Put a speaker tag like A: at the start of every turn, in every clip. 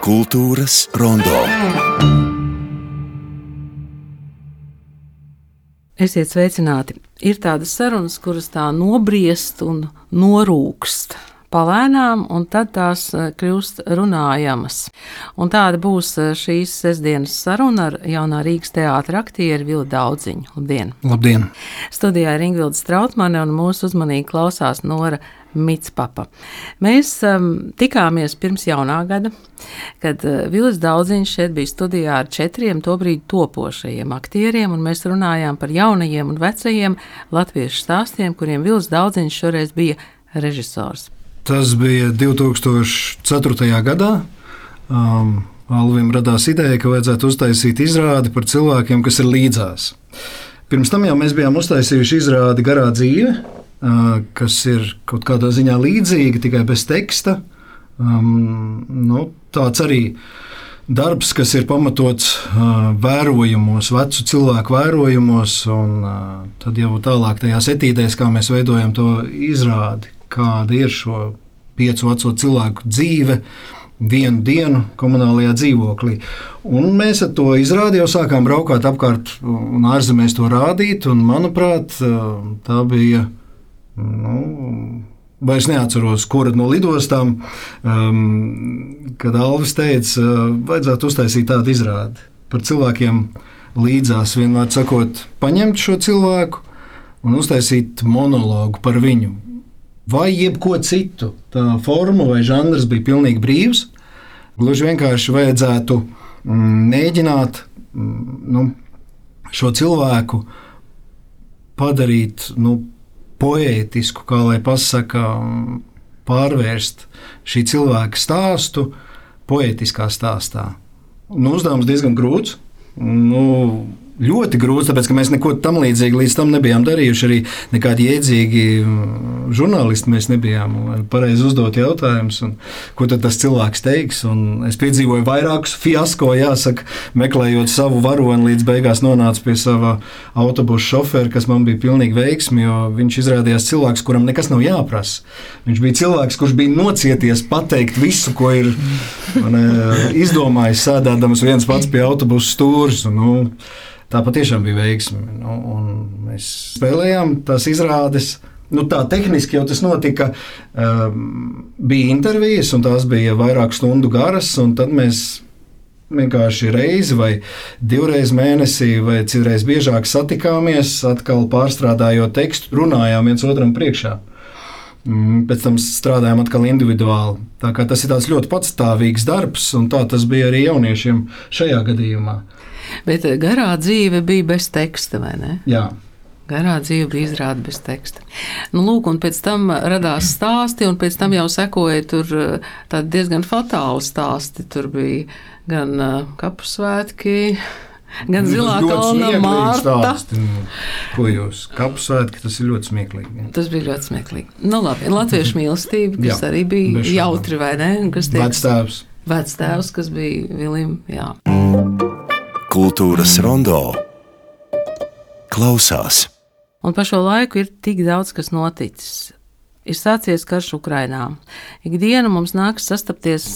A: Kultūras rondo.
B: Esiet sveicināti. Ir tādas sarunas, kuras tā nobriest un norūkst palēnām, un tad tās eh, kļūst runājamas. Un tāda būs eh, šīs sestdienas saruna ar jaunā Rīgas teātra aktieru Vilu Daudziņu. Labdien!
C: Labdien!
B: Studijā ir Ingvilda Strautmane un mūsu uzmanīgi klausās Nora Mitspapa. Mēs um, tikāmies pirms jaunā gada, kad uh, Vilis Daudziņš šeit bija studijā ar četriem tobrīd topošajiem aktieriem, un mēs runājām par jaunajiem un vecajiem latviešu stāstiem, kuriem Vilis Daudziņš šoreiz bija režisors.
C: Tas bija 2004. gadā. Um, Alvim radās ideja, ka vajadzētu uztaisīt izrādi par cilvēkiem, kas ir līdzās. Pirms tam jau mēs bijām uztaisījuši izrādi Garā dzīve, uh, kas ir kaut kādā ziņā līdzīga, tikai bez teksta. Um, nu, tāds arī darbs, kas ir pamatots uh, vērojumos, vecu cilvēku vērojumos, un uh, tad jau tālāk tajās etīdēs, kā mēs veidojam to izrādi, kāda ir šo piecu veco cilvēku dzīve. Vienu dienu komunālajā dzīvoklī. Un mēs ar to izrādi jau sākām braukāt apkārt un ārzemēs to rādīt. Un, manuprāt, tā bija nu, vairs neatceros, kura no lidostām, um, kad Alvis teica, vajadzētu uztaisīt tādu izrādi par cilvēkiem līdzās, vienmēr sakot, paņemt šo cilvēku un uztaisīt monologu par viņu vai jebko citu. Tā forma vai žanrs bija pilnīgi brīvs. Gluži vienkārši vajadzētu mm, mēģināt mm, nu, šo cilvēku padarīt nu, poētisku, kā lai pasakā, pārvērst šī cilvēka stāstu poētiskā stāstā. Nu, uzdevums diezgan grūts. Nu, ļoti grūts, tāpēc ka mēs neko tam līdzīgu līdz tam nebijām darījuši. Arī nekādi jēdzīgi mm, žurnālisti mēs nebijām. Pareizi uzdot jautājumus, ko tad tas cilvēks teiks. Un es piedzīvoju vairākus fiasko, jāsaka, meklējot savu varoni, līdz beigās nonācu pie sava autobusu šofera, kas man bija pilnīgi veiksmi, jo viņš izrādījās cilvēks, kuram nekas nav jāprasa. Viņš bija cilvēks, kurš bija nocieties pateikt visu, ko ir man, izdomājis, sēdēdams viens pats pie autobusu stūres. Un, nu, tā patiešām bija veiksme. Nu, mēs spēlējām tās izrādes. Nu, tā tehniski jau tas notika. Um, bija intervijas, un tās bija vairāku stundu garas. Tad mēs vienkārši reizi vai divreiz mēnesī, vai citreiz biežāk satikāmies, atkal pārstrādājot tekstu, runājām viens otram priekšā. Mm, pēc tam strādājām atkal individuāli. Tas ir ļoti patstāvīgs darbs, un tā tas bija arī jauniešiem šajā gadījumā.
B: Bet eh, garā dzīve bija bez teksta, vai ne?
C: Jā.
B: Garā dzīve bija izrāda bez teksta. Nu, lūk, un pēc tam radās stāsti, un pēc tam jau sekoja tur eh, diezgan fatāli stāsti. Tur bija gan uh, kapu svētki, gan zilā kalna mārta.
C: Ko jūs kapsvētki, tas ir ļoti smieklīgi.
B: Tas bija ļoti smieklīgi. Nu, labi, latviešu mīlestība, kas jā, arī bija jautri, vai ne?
C: Vectēvs.
B: Vectēvs, kas bija Vilim, jā.
A: Kultūras rondo klausās.
B: Un pa šo laiku ir tik daudz kas noticis. Ir sācies karš Ukrajinā. Ikdienu mums nākas sastapties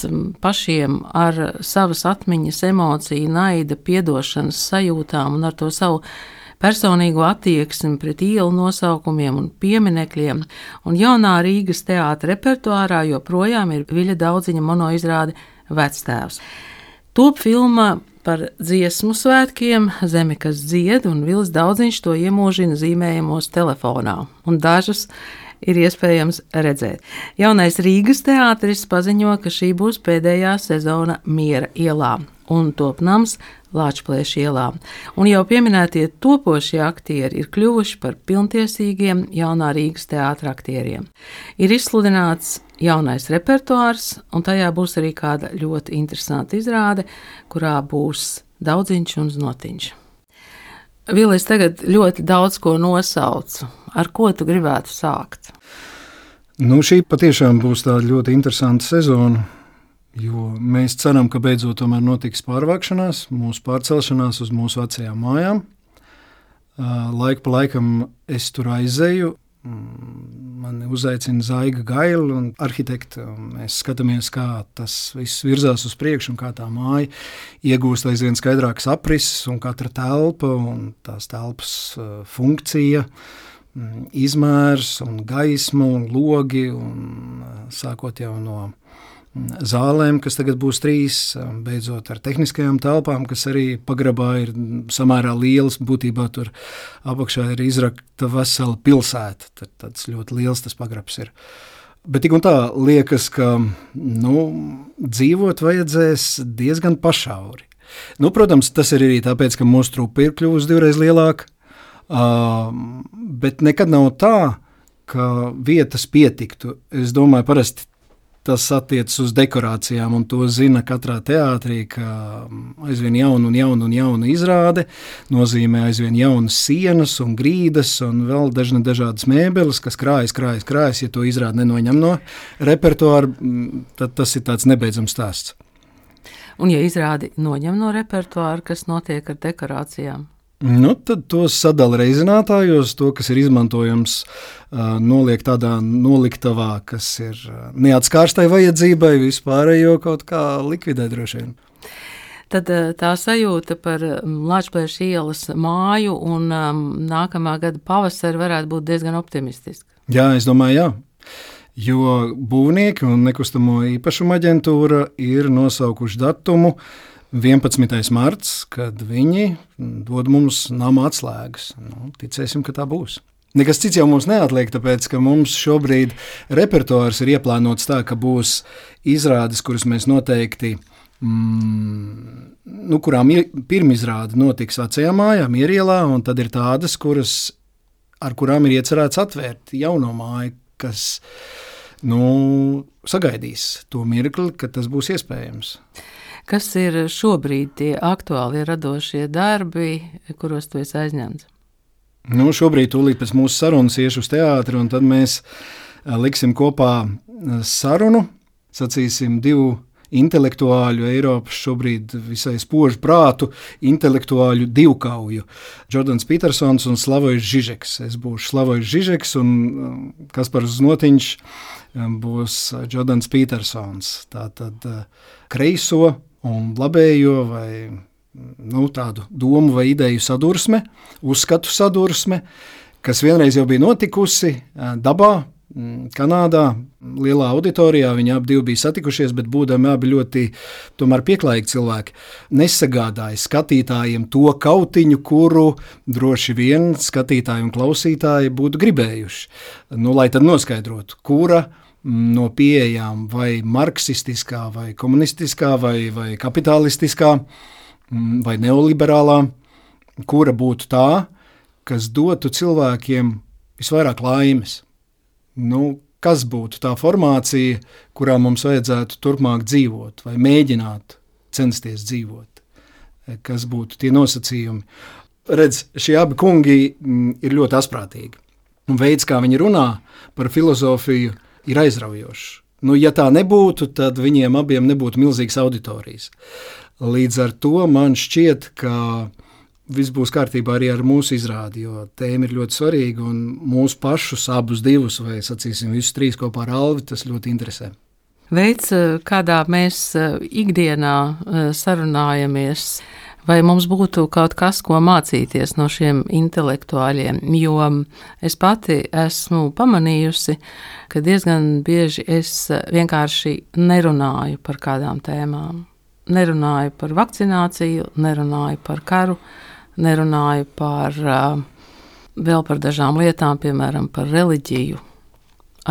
B: pašiem ar savas atmiņas, emociju, naida, piedošanas sajūtām un ar to savu personīgo attieksmi pret ielu nosaukumiem un pieminekļiem, un jaunā Rīgas teātra repertuārā joprojām ir Viļa daudziņa monoizrāde Vectēvs. Top filma par dziesmu svētkiem, zeme, kas dzied, un Vils Daudziņš to iemūžina zīmējumos telefonā, un dažas ir iespējams redzēt. Jaunais Rīgas teātris paziņo, ka šī būs pēdējā sezona Miera ielā, un top nams Lāčplēša ielā. Un jau pieminētie topošie aktieri ir kļuvuši par pilntiesīgiem jaunā Rīgas teātra aktieriem. Ir izsludināts jaunais repertuārs, un tajā būs arī kāda ļoti interesanta izrāde, kurā būs daudziņš un znotiņš. Vilis tagad ļoti daudz ko nosaucu. Ar ko tu gribētu sākt?
C: Nu, šī patiešām būs tāda ļoti interesanta sezona. Jo mēs ceram, ka beidzot notiks pārvākšanās, mūsu pārcelšanās uz mūsu vecajām mājām. Laiku pa laikam es tur aizēju. Mani uzaicina Zaiga Gaila un arhitekta. Mēs skatāmies, kā tas viss virzās uz priekšu un kā tā māja iegūst aizvien skaidrākas aprises un katra telpa un tās telpas funkcija. Izmērs, un gaisma, un logi, un sākot jau no zālēm, kas tagad būs trīs, beidzot ar tehniskajām telpām, kas arī pagrabā ir samērā lielas. Būtībā tur apakšā ir izrakta vesela pilsēta. Tad tāds ļoti liels tas pagrabs ir. Bet tik un tā liekas, ka nu, dzīvot vajadzēs diezgan pašauri. Nu, protams, tas ir arī tāpēc, ka mūsu trupa ir kļuvusi divreiz lielāka. Uh, bet nekad nav tā, ka vietas pietiktu. Es domāju, parasti tas attiecas uz dekorācijām, un to zina katrā teātrī, ka aizvien jauna un jauna un jauna izrāde nozīmē aizvien jaunas sienas un grīdas un vēl dažna dažādas mēbeles, kas krājas, krājas, krājas. Ja to izrādi nenoņem no repertuāra, tad tas ir tāds nebeidzams stāsts.
B: Un, ja izrādi noņem no repertuāra, kas notiek ar dekorācijām?
C: Nu, tad tos sadala reizinātājos, to, kas ir izmantojams, noliek tādā noliktavā, kas ir neatskārstai vajadzībai, vispārējo kaut kā likvidēt droši vien.
B: Tad tā sajūta par Latvijas ielas māju un um, nākamā gada pavasari varētu būt diezgan optimistiska.
C: Jā, es domāju, jā. Jo būvnieki un nekustamo īpašumu aģentūra ir nosaukuši datumu 11. marts, kad viņi dod mums nama atslēgas. Nu, ticēsim, ka tā būs. Nekas cits jau mums neatliek, tāpēc ka mums šobrīd repertuārs ir ieplānots tā, ka būs izrādes, kuras mēs noteikti. Mm, nu, kurām pirmizrāde notiks vecajā mājā, Mierielā, un tad ir tādas, kuras, ar kurām ir iecerēts atvērt jauno māju, kas nu, sagaidīs to mirkli, kad tas būs iespējams.
B: Kas ir šobrīd tie aktuālie radošie darbi, kuros tu esi aizņemts?
C: Nu, šobrīd, tūlīt pēc mūsu sarunas, iešu uz teātri, un tad mēs liksim kopā sarunu. Sacīsim, divu intelektuāļu Eiropas šobrīd visai spožu prātu, intelektuāļu divkauju. Jordans Petersons un Slavojs Žižeks. Es būšu Slavojs Žižeks un Kaspars Znotiņš būs Jordans Petersons. Tātad kreiso un labējo vai nu, tādu domu vai ideju sadursme, uzskatu sadursme, kas vienreiz jau bija notikusi dabā, Kanādā, lielā auditorijā. Viņi abi bija satikušies, bet būdami abi ļoti pieklājīgi cilvēki, nesagādāja skatītājiem to kautiņu, kuru droši vien skatītāji un klausītāji būtu gribējuši. Nu, lai tad noskaidrotu, kura no pieejām, vai marksistiskā, vai komunistiskā, vai, vai kapitālistiskā, mm, vai neoliberālā, kura būtu tā, kas dotu cilvēkiem visvairāk laimes. Nu, kas būtu tā formācija, kurā mums vajadzētu turpmāk dzīvot, vai mēģināt censties dzīvot? Kas būtu tie nosacījumi? Redz, šie abi kungi mm, ir ļoti asprātīgi. Un veids, kā viņi runā par filozofiju, ir aizraujošs. Nu, ja tā nebūtu, tad viņiem abiem nebūtu milzīgas auditorijas. Līdz ar to man šķiet, ka viss būs kārtībā arī ar mūsu izrādi, jo tēma ir ļoti svarīga un mūsu pašus abus divus, vai sacīsim, visus trīs kopā ar Alvi, tas ļoti interesē.
B: Veids, kādā mēs eh, ikdienā eh, sarunājamies, Vai mums būtu kaut kas, ko mācīties no šiem intelektuāļiem? Jo es pati esmu pamanījusi, ka diezgan bieži es vienkārši nerunāju par kādām tēmām. Nerunāju par vakcināciju, nerunāju par karu, nerunāju par vēl par dažām lietām, piemēram, par reliģiju,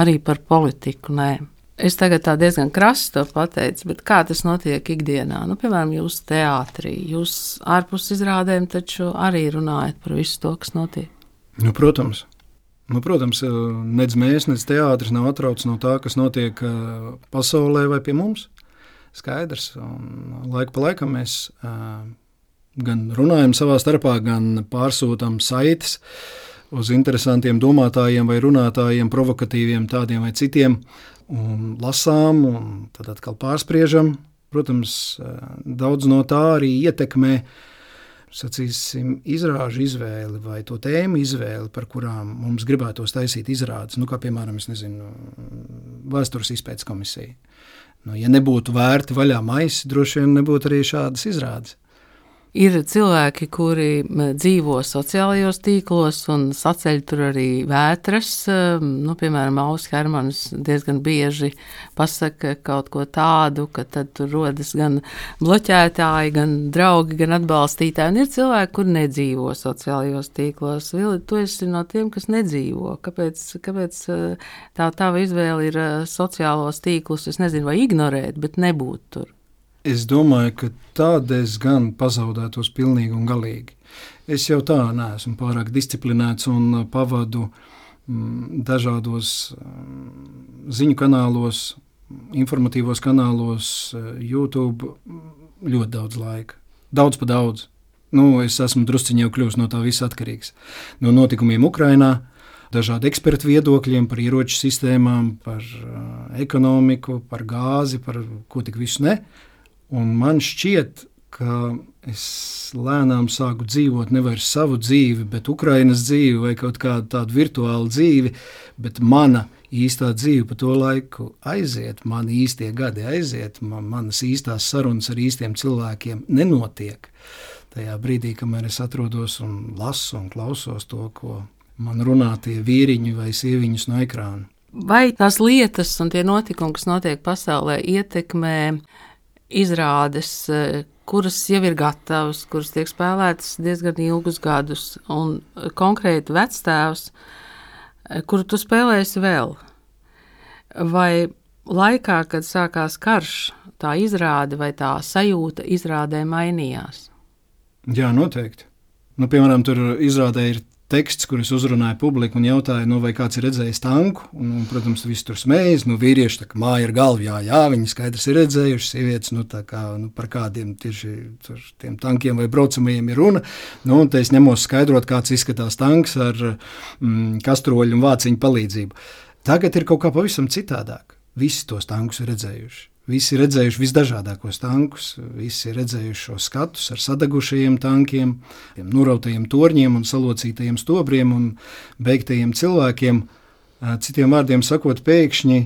B: arī par politiku. Nē. Es tagad tā diezgan krasi to pateicu, bet kā tas notiek ikdienā? Nu, piemēram, jūs teātrī, jūs ārpus izrādēm taču arī runājat par visu to, kas notiek.
C: Nu, protams. Nu, protams, eh, nec mēs, nec teātris nav atrauts no tā, kas notiek eh, pasaulē vai pie mums. Skaidrs, un laika pa laikam mēs uh, gan runājam savā starpā, gan pārsūtām saites uz interesantiem domātājiem vai runātājiem, provokatīviem tādiem vai citiem, un lasām, un tad atkal pārspriežam. Protams, daudz no tā arī ietekmē sacīsim, izrāžu izvēli vai to tēmu izvēli, par kurām mums gribētos taisīt izrādes, nu, kā piemēram, nezinu, vēstures izpētes komisija. Nu, ja nebūtu vērti vaļā maisi, droši vien nebūtu arī šādas izrādes.
B: Ir cilvēki, kuri dzīvo sociālajos tīklos un saceļ tur arī vētras. Nu, piemēram, Ausmas Hermanis diezgan bieži pasaka kaut ko tādu, ka tad tur rodas gan bloķētāji, gan draugi, gan atbalstītāji. Un ir cilvēki, kur nedzīvo sociālajos tīklos. Vili, tu esi no tiem, kas nedzīvo. Kāpēc, kāpēc tā tava izvēle ir sociālos tīklus, es nezinu, vai ignorēt, bet nebūt tur?
C: Es domāju, ka tādā es gan pazaudētos pilnīgi un galīgi. Es jau tā neesmu pārāk disciplinēts un uh, pavadu mm, dažādos mm, ziņu kanālos, informatīvos kanālos, uh, YouTube ļoti daudz laika. Daudz pa daudz. Nu, es esmu drusciņš jau kļuvis no tā visa atkarīgs. No notikumiem Ukrajinā, dažādu ekspertu viedokļiem par ieroču sistēmām, par uh, ekonomiku, par gāzi, par ko tik visu ne. Uh, Un man šķiet, ka es lēnām sāku dzīvot nevis savu dzīvi, bet Ukraiņas dzīvi vai kaut kādu tādu virtuālu dzīvi, bet mana īstā dzīve pa to laiku aiziet, man īstie gadi aiziet, man, manas īstās sarunas ar īstiem cilvēkiem nenotiek. Tajā brīdī, kamēr es atrodos un lasu un klausos to, ko man runā tie vīriņi vai sieviņas no ekrāna.
B: Vai tās lietas un tie notikumi, kas notiek pasaulē, ietekmē izrādes, e, kuras jau ir gatavas, kuras tiek spēlētas diezgan ilgus gadus, un konkrēti vectēvs, e, kuru tu spēlēsi vēl. Vai laikā, kad sākās karš, tā izrāde vai tā sajūta izrādē mainījās?
C: Jā, noteikti. Nu, piemēram, tur izrādē ir teksts, kurus uzrunāja publiku un jautāja, nu, vai kāds ir redzējis tanku. Un, un, protams, viss tur smējas. Nu, vīrieši tā kā māja ir galva, jā, jā, viņi skaidrs ir redzējuši. Sievietes, nu, kā, nu, par kādiem tieši tur, tiem tankiem vai braucamajiem ir runa. Nu, un te es ņemos skaidrot, kāds izskatās tanks ar mm, kastroļu un vāciņu palīdzību. Tagad ir kaut kā pavisam citādāk. Visi tos tankus ir redzējuši. Visi ir redzējuši visdažādākos tankus, visi ir redzējuši šos skatus ar sadegušajiem tankiem, nurautajiem torņiem un salocītajiem stobriem un beigtajiem cilvēkiem. Citiem vārdiem sakot, pēkšņi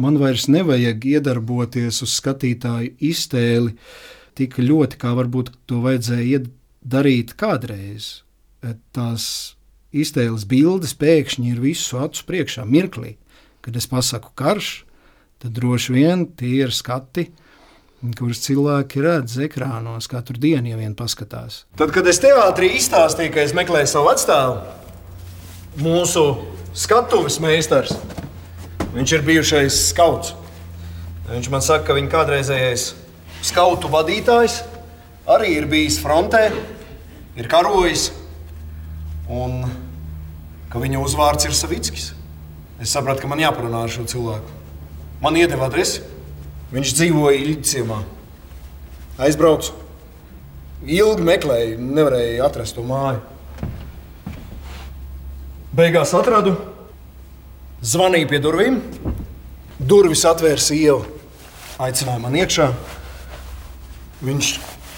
C: man vairs nevajag iedarboties uz skatītāju iztēli tik ļoti, kā varbūt to vajadzēja darīt kādreiz. Tās iztēles bildes pēkšņi ir visu acu priekšā mirklī, kad es pasaku karš tad droši vien tie ir skati, kurus cilvēki redz ekrānos katru dienu, ja vien paskatās. Tad, kad es teātrī izstāstīju, ka es meklēju savu vecstāvu, mūsu skatuves meistars, viņš ir bijušais skauts. Viņš man saka, ka viņa kādreizējais skautu vadītājs arī ir bijis frontē, ir karojis, un ka viņa uzvārds ir Savickis. Es sapratu, ka man jāparunā ar šo cilvēku. Man iedeva adresi. Viņš dzīvoja Ilģicijā. Aizbraucu. Ilgi meklēju, nevarēju atrast to māju. Beigās atradu, zvanīju pie durvīm. Durvis atvērs iela, aicināja man iekšā. Viņš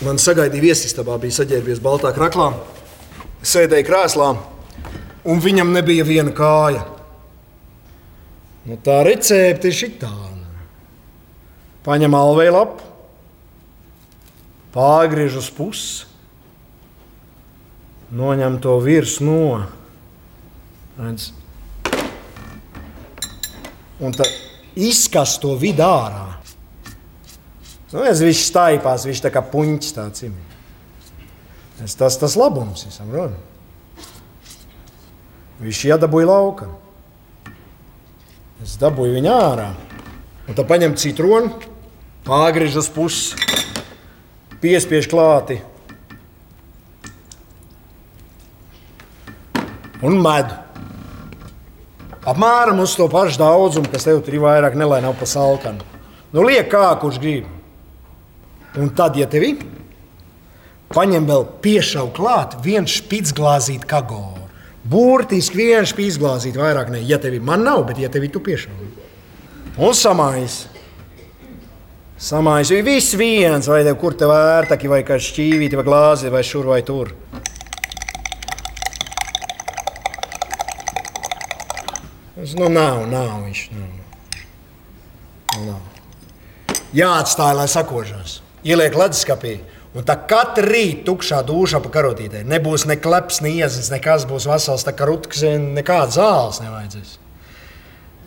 C: man sagaidīja viesistabā, bija saģērbies baltā kraklā, sēdēja krēslā, un viņam nebija viena kāja. Nu, tā recepte ir šī tāda. Paņem alveju lapu, pārgriež uz pusi, noņem to virsmu no. Redz. Un tad izkast to vidu ārā. Nu, es viņš staipās, viņš tā kā puņķis tāds ir. Tas tas labums, es saprotu. Viņš iedabūja laukam. Es dabūju viņu ārā. Un tad paņem citronu, pārgriež uz pusi, piespiež klāti un medu. Apmēram uz to pašu daudzumu, kas tev tur ir vairāk, nelai nav pa salkanu. Nu, liek kā, kurš grib. Un tad, ja tev ir, paņem vēl piešau klāt vienu špicglāzīti kagoru. Burtiski viens pīzglāzīt, vairāk ne. Ja tevi man nav, bet ja tevi tu piešauji. Un samājas. Samājas. Viss viens, vai tev, kur te vērtaki, vai kā šķīvīti, vai glāzi, vai šur vai tur. Es, nu, nav, nav viņš. Nav. Nav. Jāatstāj, lai sakožās. Ieliek leduskapī. Un tā katra rīta tukšā duša pa karotītē. Nebūs ne kleps, ne iezins, nekas būs vesels, tā kā rutkas, nekāda zāles nevajadzēs.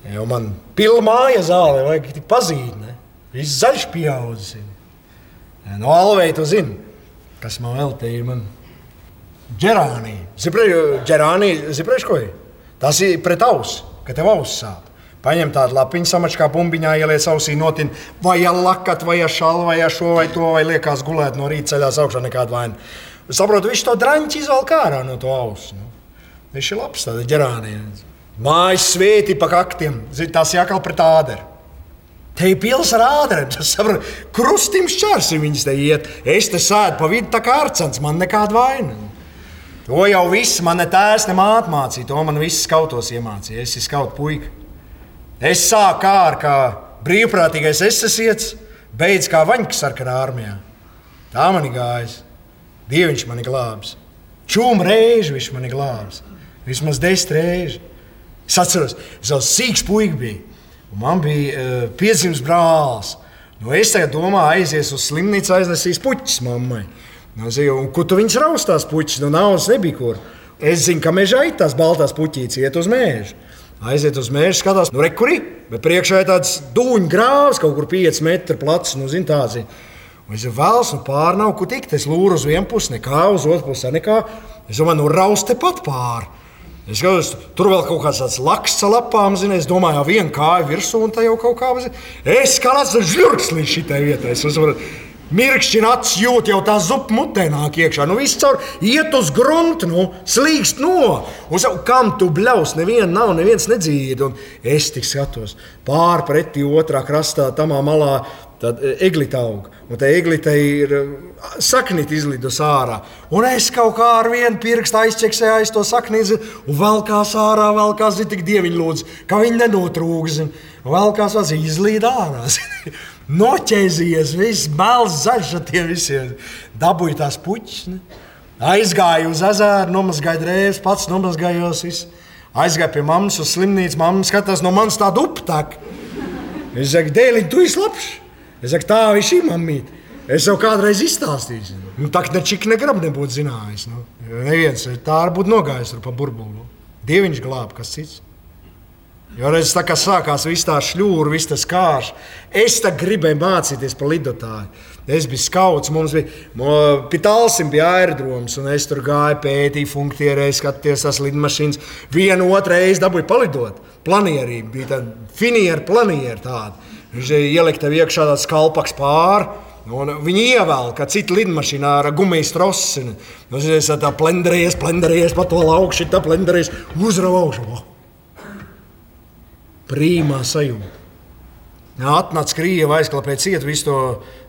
C: Jo man pilna māja zāle, vajag tik pazīt, ne? Viss zaļš pieaudzis. No Alveja tu zini, kas man vēl te ir. Man... Džerānī. Džerānī, ziprēš ko ir? Tas ir pret ausu, ka tev auss sāp. Paņem tādu lapiņu, samačkā bumbiņā, ieliec ausī, notin, vai lakat, vai šālu, vai šo, vai to, vai liekas gulēt no rīta ceļās augšā nekāda vaina. Saprotu, viņš to draņķi izvelk ārā no to ausu. Nu. Viņš ir labs, tāds ģerānijas. Mājas svēti pa kaktiem, tās jākal pret āderu. Te ir pils ar ātriem. Krustim šķērsim viņas te iet. Es te sēdu pa vidu tā kā ārcens, man nekāda vaina. To jau viss man ne tēvs, ne māte mācīja. To man viss skautos iemācīja. Es esmu skauts puika. Es sāku kā, kā brīvprātīgais esesiets, beidz kā vaņķis sarkanā armijā. Tā man ir gājis. Dieviņš man ir glābs. Čūmu reizi viņš man ir glābs. Vismaz desmit reizes. Es atceros, es vēl sīgs puika biju. Man bija uh, piedzimis brālis. Nu, es tagad domāju, aizies uz slimnīcu, aiznesīs puķis mammai. Nu, zinu, un, kur tu viņus raustās puķis? Nu, naudas nebija kur. Es zinu, ka mežā ir tās baltās puķītes, iet uz mēžu. Aiziet uz mēģi, skatās, nu, rekurī, bet priekšā ir tāds dūņu grāvs, kaut kur 5 metru plats. Nu, zin, tāds, Es jau vēlos, un pāri nav kur tikt. Es lūru uz vienu pusi, nekā uz otru pusi, nekā. Es domāju, nu, raust tepat pāri. Es skatos, tur vēl kaut kāds tāds laksts lapām, zinu, es domāju, viena kāja virsū, un tā jau kaut kā. Zin. Es kā tāds žurks līdz šitai vietai. Mirkšķina acis jūt, jau tā zupa mutē nāk iekšā. Nu, viss caur iet uz gruntu, nu, slīkst no. Savu, kam tu bļaus, neviena nav, neviens nedzird. Un es tik skatos pārpretī otrā krastā, tamā malā. Tad eglīte aug, un tā eglīte ir saknīte izlidus ārā. Un es kaut kā ar vienu pirkstu aizķeksēju aiz to saknīti, un vēl kā sārā, vēl kā zina, tik dieviņš lūdzu, ka viņi nenotrūks. Vēl kā sāc izlīd ārā. noķēzījies, viss melns, zaļš ar tiem visiem. Dabūju tās puķis. Aizgāju uz ezeru, nomazgāju drēbes, pats nomazgājos. Visu. Aizgāju pie mammas uz slimnīcu. Mamma skatās no manis tādu uptaku. Es saku, dēliņ, tu esi labs. Es saku, tā ir mammīt. Es jau kādreiz izstāstīju. Nu, tā kā nečik negrib nebūt zinājis. Nu. Neviens tā arī būtu nogājis pa burbuli. Dieviņš glāb, kas cits. Jo reiz tā kā sākās viss tā šļūra, viss tas kārš. Es gribēju mācīties par lidotāju. Es biju skauts, mums bija Pitālsim bija aerodroms, un es tur gāju, pētīju, funkcionēju, skatījos tās lidmašīnas. Vienu otru reizi dabūju palidot. Planierī bija tāda finiera planiera tāda. Viņš ielika tev iekšā tāds kalpaks pāri. Un viņi ievēl, ka cita lidmašīnā ar gumijas trosi. Nu, es tā plenderējies, plenderējies pa to laukšu, tā plenderējies, uzraušu prīmā sajūta. Atnāca Krievija, aizklāpēja cietu visu to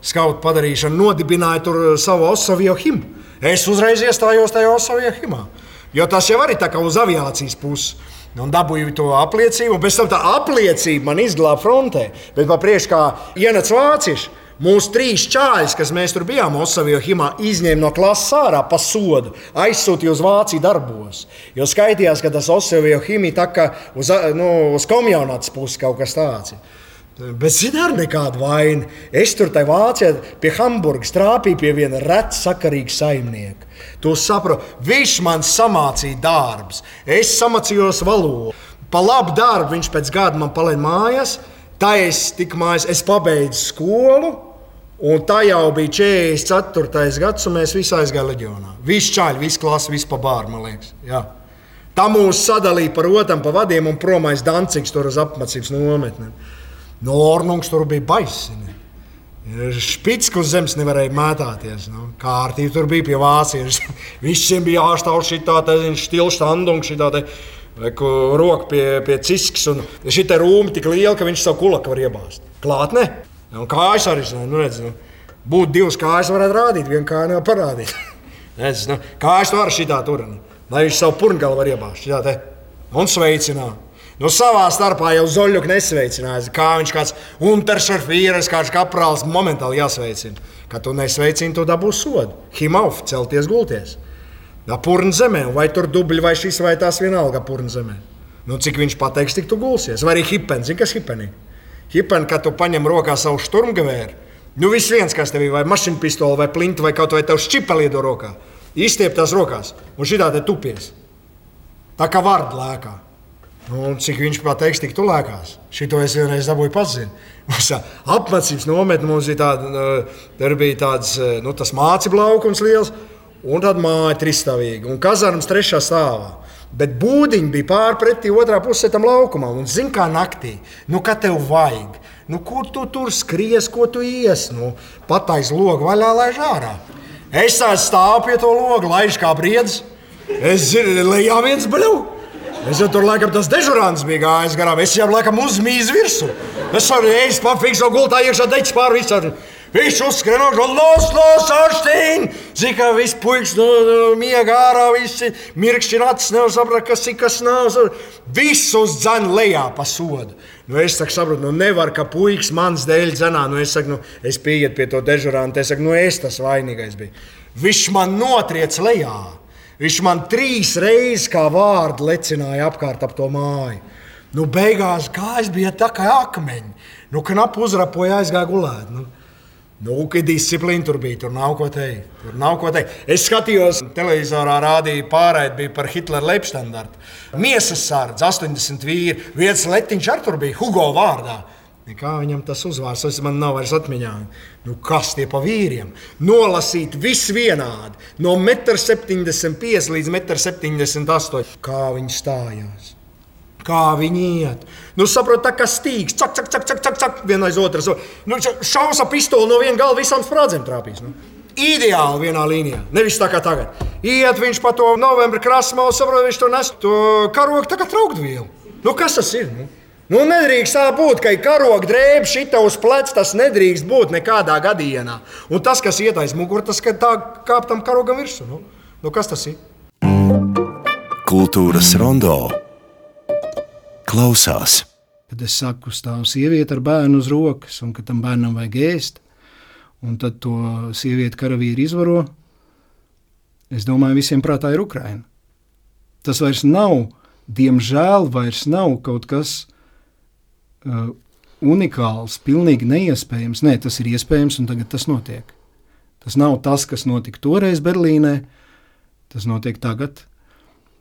C: skautu padarīšanu, nodibināja tur savu Osaviju himu. Es uzreiz iestājos tajā Osaviju himā, jo tas jau arī tā kā uz aviācijas puses. Un dabūju to apliecību, un pēc tam tā apliecība man izglāba frontē. Bet pa priekšu kā ienāca vācieši, Mūsu trīs čāļus, kas mēs tur bijām, Himā, izņēma no klases ārā pa sodu, aizsūtīja uz Vāciju darbos. Jo skaitījās, ka tas Osavio Himī tā kā uz, nu, uz komjonāts puses kaut kas tāds. Bet zina, ar nekādu vainu. Es tur tajā Vācijā pie Hamburgas trāpīju pie viena reta sakarīga saimnieka. To saprotu, viņš man samācīja darbus, es samācījos valodu. Pa labu darbu viņš pēc gada man palika mājās. Tā es tiku mājās, es pabeidzu skolu, Un tā jau bija 44. gads, un mēs visi aizgājām leģionā. Visi čāļi, visi klasi, visi pa bāru, man liekas. Jā. Tā mūs sadalīja par otram, pa vadiem, un promais Dancigs tur uz apmācības nometni. No Ornungs tur bija baisi. Špits, uz zemes nevarēja mētāties. Nu, kārtīgi tur bija pie vāciešiem. Visiem bija jāstāv šī tāda stila standunga, šī tāda roka pie, pie cisks. Un šī rūma tik liela, ka viņš savu kulaku var iebāzt. Klāt, ne? Un kājas arī nu, redz, nu, būtu divas kājas, varētu rādīt, viena kāja nevar parādīt. redz, nu, kājas var šitā tur. Nu. lai viņš savu purngalu var iebāzt. Te. Un sveicināt. Nu, savā starpā jau Zoļļuk nesveicināja. Kā viņš kāds unteršafīrs, kāds kaprāls momentāli jāsveicina. Kad tu nesveicini, tu dabūsi sodu. Himauf, celties gulties. Da purna zemē, vai tur dubļi, vai šis, vai tās vienalga purna zemē. Nu, cik viņš pateiks, tik tu gulsies. Vai arī hipens, zini, kas hipenī? Hipen, kad tu paņem rokā savu šturmgavēru, nu viss viens, kas tev ir, vai mašīna pistole, vai plinta, vai kaut vai tev šķipeli do rokā. Izstiep tās rokās, un šitā te tupies. Tā kā vārdu lēkā. Nu, cik viņš pateiks, tik tu lēkās. Šito es vienreiz dabūju pazīt. Apmācības nometne mums bija tāda, tur bija tāds nu, mācību laukums liels, un tāda māja trisstāvīga, un kazarmas trešā stāvā. Bet būdiņi bija pārpretī otrā pusē tam laukumam, un zina, kā naktī, nu, kā tev vajag. Nu, kur tu tur skries, ko tu ies? Nu, Patais logu vaļā, lai žārā. Es stāvu pie to logu, laiž kā briedis. Es zinu, lejā viens bļūks. Es jau tur laikam tas dežurants bija gājis garām. Es jau laikam uzmīzu virsū. Es arī eju pafiksu gultā iekšā deķis pāri visam. Viņš uzskrien no los, los, arstīn! Zina, ka viss puikas no, no miega ārā, visi mirkšķi acis, nevar saprast, kas ir, kas nav. Visus dzēn lejā pa sodu. Nu, es saku, saprotu, nu nevar, ka puikas mans dēļ dzenā. Nu, es saku, nu, es pieiet pie to dežuranta, es saku, nu es tas vainīgais biju. Viņš man notriec lejā. Viņš man trīs reizes kā vārdu lecināja apkārt ap to māju. Nu, beigās kājas bija tā kā akmeņi. Nu, knapi uzrapoja, aizgāja gulēt. Nu. Nu, ka disciplīna tur bija, tur nav ko teikt. Tur nav ko teikt. Es skatījos, televizorā rādīja pārēdi par Hitlera lepštandartu. Miesas sārdz, 80 vīri, viens letiņš ar tur bija Hugo vārdā. Kā viņam tas uzvārds, tas man nav vairs atmiņā. Nu, kas tie pa vīriem? Nolasīt visu vienādi, no 1,75 līdz 1,78 m. Kā viņi stājās? Kā viņi iet? Nu, saprot, tā kā stīgs, cak, cak, cak, cak, cak, cak viena aiz otras. Nu, šausa pistoli no viena gala visām sprādzēm trāpīs. Nu. Ideāli vienā līnijā, nevis tā kā tagad. Iet viņš pa to novembra krāsmu, saprot, viņš to nes, to karogu tā kā traukdvielu. Nu, kas tas ir? Nu? Nu, nedrīkst tā būt, ka ir karoga drēbe šita uz pleca. Tas nedrīkst būt nekādā gadījumā. Un tas, kas iet aiz muguras, tas kā kāp tam karogam virsū. Nu, nu, kas tas ir?
A: Kultūras rondo klausās.
D: Kad es saku, stāv sieviete ar bērnu uz rokas, un ka tam bērnam vajag ēst, un tad to sievieti karavīri izvaro, es domāju, visiem prātā ir Ukraina. Tas vairs nav, diemžēl, vairs nav kaut kas uh, unikāls, pilnīgi neiespējams. Nē, tas ir iespējams, un tagad tas notiek. Tas nav tas, kas notika toreiz Berlīnē, tas notiek tagad.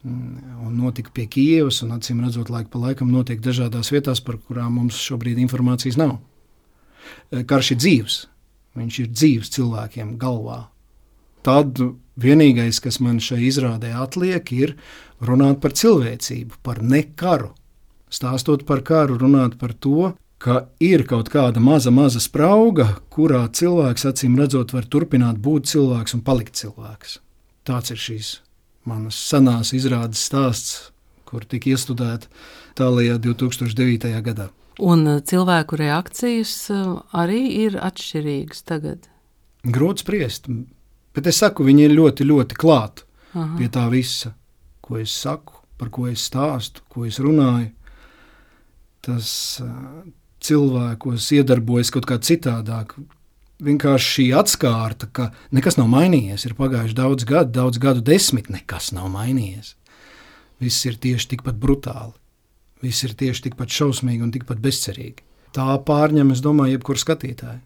D: Mm, un notika pie Kijavas, un acīm redzot, laika pa laikam notiek dažādās vietās, par kurām mums šobrīd informācijas nav. Uh, karš ir dzīves, viņš ir dzīves cilvēkiem galvā. Tad vienīgais, kas man šai izrādē atliek, ir runāt par cilvēcību, par nekaru stāstot par karu, runāt par to, ka ir kaut kāda maza, maza sprauga, kurā cilvēks acīm redzot, var turpināt būt cilvēks un palikt cilvēks. Tāds ir šīs manas senās izrādes stāsts, kur tika iestudēta tālākajā 2009. gadā.
B: Un uh, cilvēku reakcijas uh, arī ir atšķirīgas tagad.
D: Grūti spriest, bet es saku, viņi ir ļoti, ļoti klāti pie tā visa, ko es saku, par ko es stāstu, ko es runāju tas cilvēkos iedarbojas kaut kā citādāk. Vienkārši šī atskārta, ka nekas nav mainījies. Ir pagājuši daudz gadu, daudz gadu desmit, nekas nav mainījies. Viss ir tieši tikpat brutāli. Viss ir tieši tikpat šausmīgi un tikpat bezcerīgi. Tā pārņem, es domāju, jebkuru skatītāju.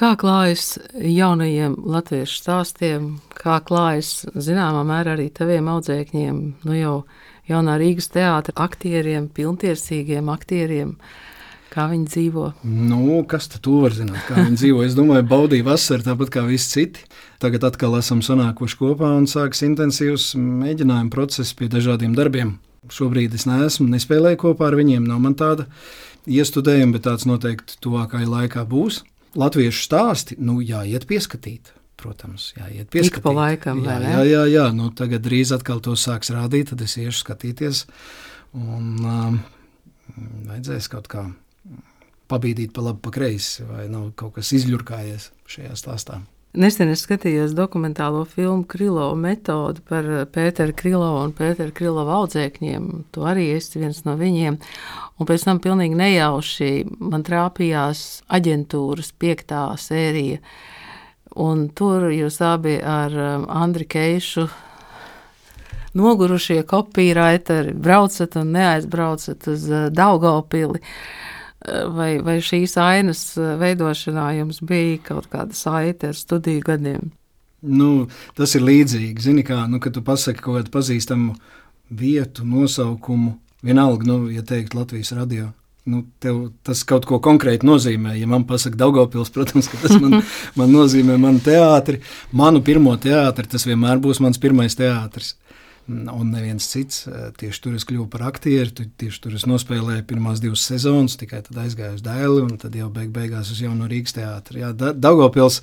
B: Kā klājas jaunajiem latviešu stāstiem, kā klājas zināmā mērā arī taviem audzēkņiem, nu jau jaunā Rīgas teātra aktieriem, pilntiesīgiem aktieriem. Kā viņi dzīvo?
D: Nu, kas tu var zināt, kā viņi dzīvo? Es domāju, baudīja vasaru tāpat kā visi citi. Tagad atkal esam sanākuši kopā un sāks intensīvs mēģinājuma process pie dažādiem darbiem. Šobrīd es neesmu, nespēlēju kopā ar viņiem. Nav man tāda iestudējuma, bet tāds noteikti tuvākajā laikā būs. Latviešu stāsti, nu, jāiet pieskatīt protams, jāiet pieskatīt.
B: Ik pa laikam,
D: jā, jā, jā, jā. Nu, tagad drīz atkal to sāks rādīt, tad es iešu skatīties. Un um, vajadzēs kaut kā pabīdīt pa labi, pa kreisi, vai nav kaut kas izļurkājies šajā stāstā.
B: Nesen es skatījos dokumentālo filmu Krilo metodu par Pēteru Krilo un Pēteru Krilo audzēkņiem. Tu arī esi viens no viņiem. Un pēc tam pilnīgi nejauši man trāpījās aģentūras piektā sērija. Un tur jūs abi ar um, Andri Keišu nogurušie kopīraiteri braucat un neaizbraucat uz uh, Daugavpili. Vai, vai šīs ainas veidošanā jums bija kaut kāda saite ar studiju gadiem?
C: Nu, tas ir līdzīgi. Zini, kā, nu, kad tu pasaki kaut kādu pazīstamu vietu, nosaukumu, vienalga, nu, ja teikt Latvijas radio. Nu, tev tas kaut ko konkrēti nozīmē. Ja man pasaka Daugopils, protams, tas man, man nozīmē manu teātri, manu pirmo teātri, tas vienmēr būs mans pirmais teātris un neviens cits. Tieši tur es kļuvu par aktieru, tieši tur es nospēlēju pirmās divas sezonas, tikai tad aizgāju uz Dēli un tad jau beig beigās uz jauno Rīgas teātri. Jā, Daugopils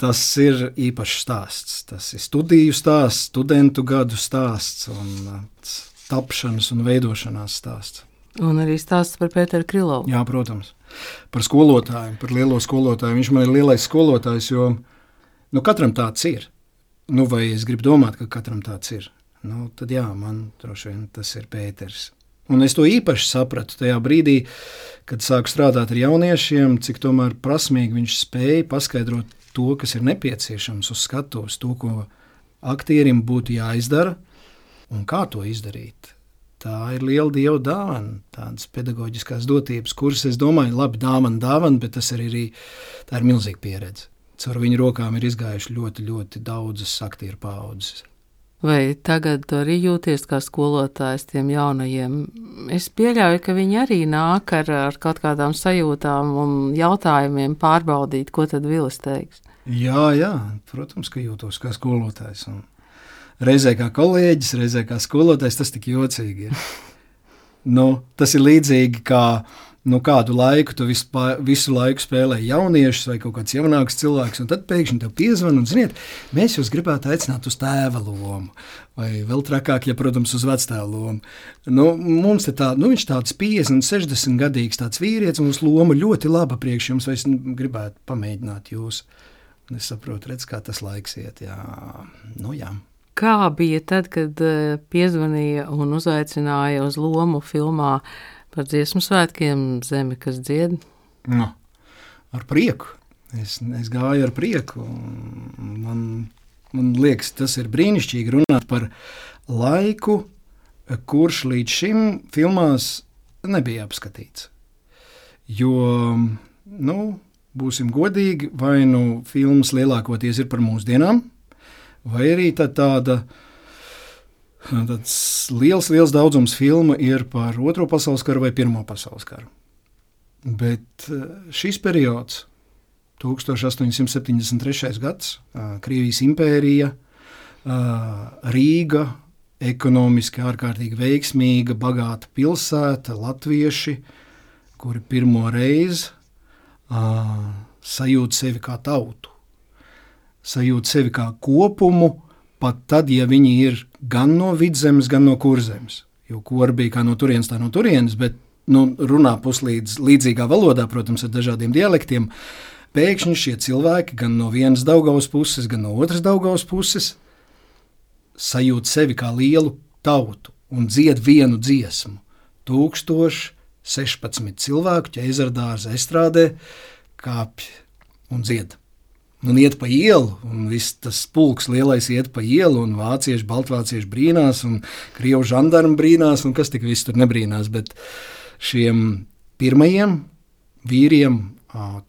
C: tas ir īpašs stāsts. Tas ir studiju stāsts, studentu gadu stāsts un eh, tapšanas un veidošanās stāsts.
B: Un arī stāsts par Pēteru Krilovu.
C: Jā, protams. Par skolotāju, par lielo skolotāju. Viņš man ir lielais skolotājs, jo nu, katram tāds ir. Nu, vai es gribu domāt, ka katram tāds ir nu, tad jā, man droši vien tas ir Pēters. Un es to īpaši sapratu tajā brīdī, kad sāku strādāt ar jauniešiem, cik tomēr prasmīgi viņš spēja paskaidrot to, kas ir nepieciešams uz skatuves, to, ko aktierim būtu jāizdara un kā to izdarīt. Tā ir liela dieva dāvana, tādas pedagoģiskās dotības, kuras es domāju, labi, dāvana, dāvana, bet tas arī ir, tā ir milzīga pieredze. Caur viņu rokām ir izgājuši ļoti, ļoti daudzas aktieru paudzes.
B: Vai tagad arī jūties kā skolotājs tiem jaunajiem? Es pieļauju, ka viņi arī nāk ar, ar kaut kādām sajūtām un jautājumiem pārbaudīt, ko tad Vilis teiks.
C: Jā, jā, protams, ka jūtos kā skolotājs. Un reizē kā kolēģis, reizē kā skolotājs, tas tik jocīgi ir. nu, tas ir līdzīgi kā nu, kādu laiku tu vispār, visu laiku spēlē jauniešus vai kaut kāds jaunāks cilvēks, un tad pēkšņi te piezvan un ziniet, mēs jūs gribētu aicināt uz tēva lomu. Vai vēl trakāk, ja, protams, uz vectēva lomu. Nu, mums ir tā, nu, viņš tāds 50, 60 gadīgs tāds vīrietis, un mums loma ļoti laba priekš jums, vai es nu, gribētu pamēģināt jūs. Es saprotu, redz, kā tas laiks iet. Jā. Nu, jā.
B: Kā bija tad, kad eh, piezvanīja un uzaicināja uz lomu filmā par dziesmu svētkiem, zemi, kas dzied?
C: No, ar prieku. Es, es gāju ar prieku. Man, man liekas, tas ir brīnišķīgi runāt par laiku, kurš līdz šim filmās nebija apskatīts. Jo, nu, būsim godīgi, vai nu filmas lielākoties ir par mūsdienām, vai arī tā tāda Tāds liels, liels daudzums filmu ir par Otro pasaules karu vai Pirmo pasaules karu. Bet eh, šis periods, 1873. gads, eh, Krievijas impērija, eh, Rīga, ekonomiski ārkārtīgi veiksmīga, bagāta pilsēta, latvieši, kuri pirmo reizi sajūt sevi kā tautu, sajūt sevi kā kopumu, pat tad, ja viņi ir gan no vidzemes, gan no kurzemes. Jo kora bija kā no turienes, tā no turienes, bet nu, runā puslīdz līdzīgā valodā, protams, ar dažādiem dialektiem. Pēkšņi šie cilvēki gan no vienas Daugavas puses, gan no otras Daugavas puses sajūt sevi kā lielu tautu un dzied vienu dziesmu. 1016 cilvēku ķēzardārza estrādē kāpj un dzied un iet pa ielu, un viss tas pulks lielais iet pa ielu, un vācieši, baltvācieši brīnās, un krievu žandarmi brīnās, un kas tik viss tur nebrīnās. Bet šiem pirmajiem vīriem,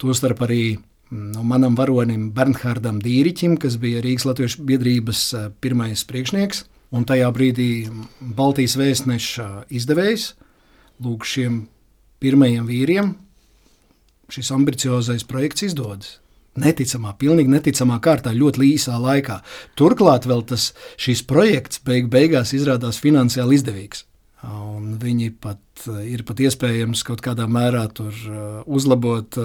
C: tostarp arī no manam varonim Bernhardam Dīriķim, kas bija Rīgas Latviešu biedrības pirmais priekšnieks, un tajā brīdī Baltijas vēstneša izdevējs, lūk šiem pirmajiem vīriem šis ambiciozais projekts izdodas neticamā, pilnīgi neticamā kārtā, ļoti īsā laikā. Turklāt vēl tas, šis projekts beig beigās izrādās finansiāli izdevīgs. Un viņi pat ir pat iespējams kaut kādā mērā uzlabot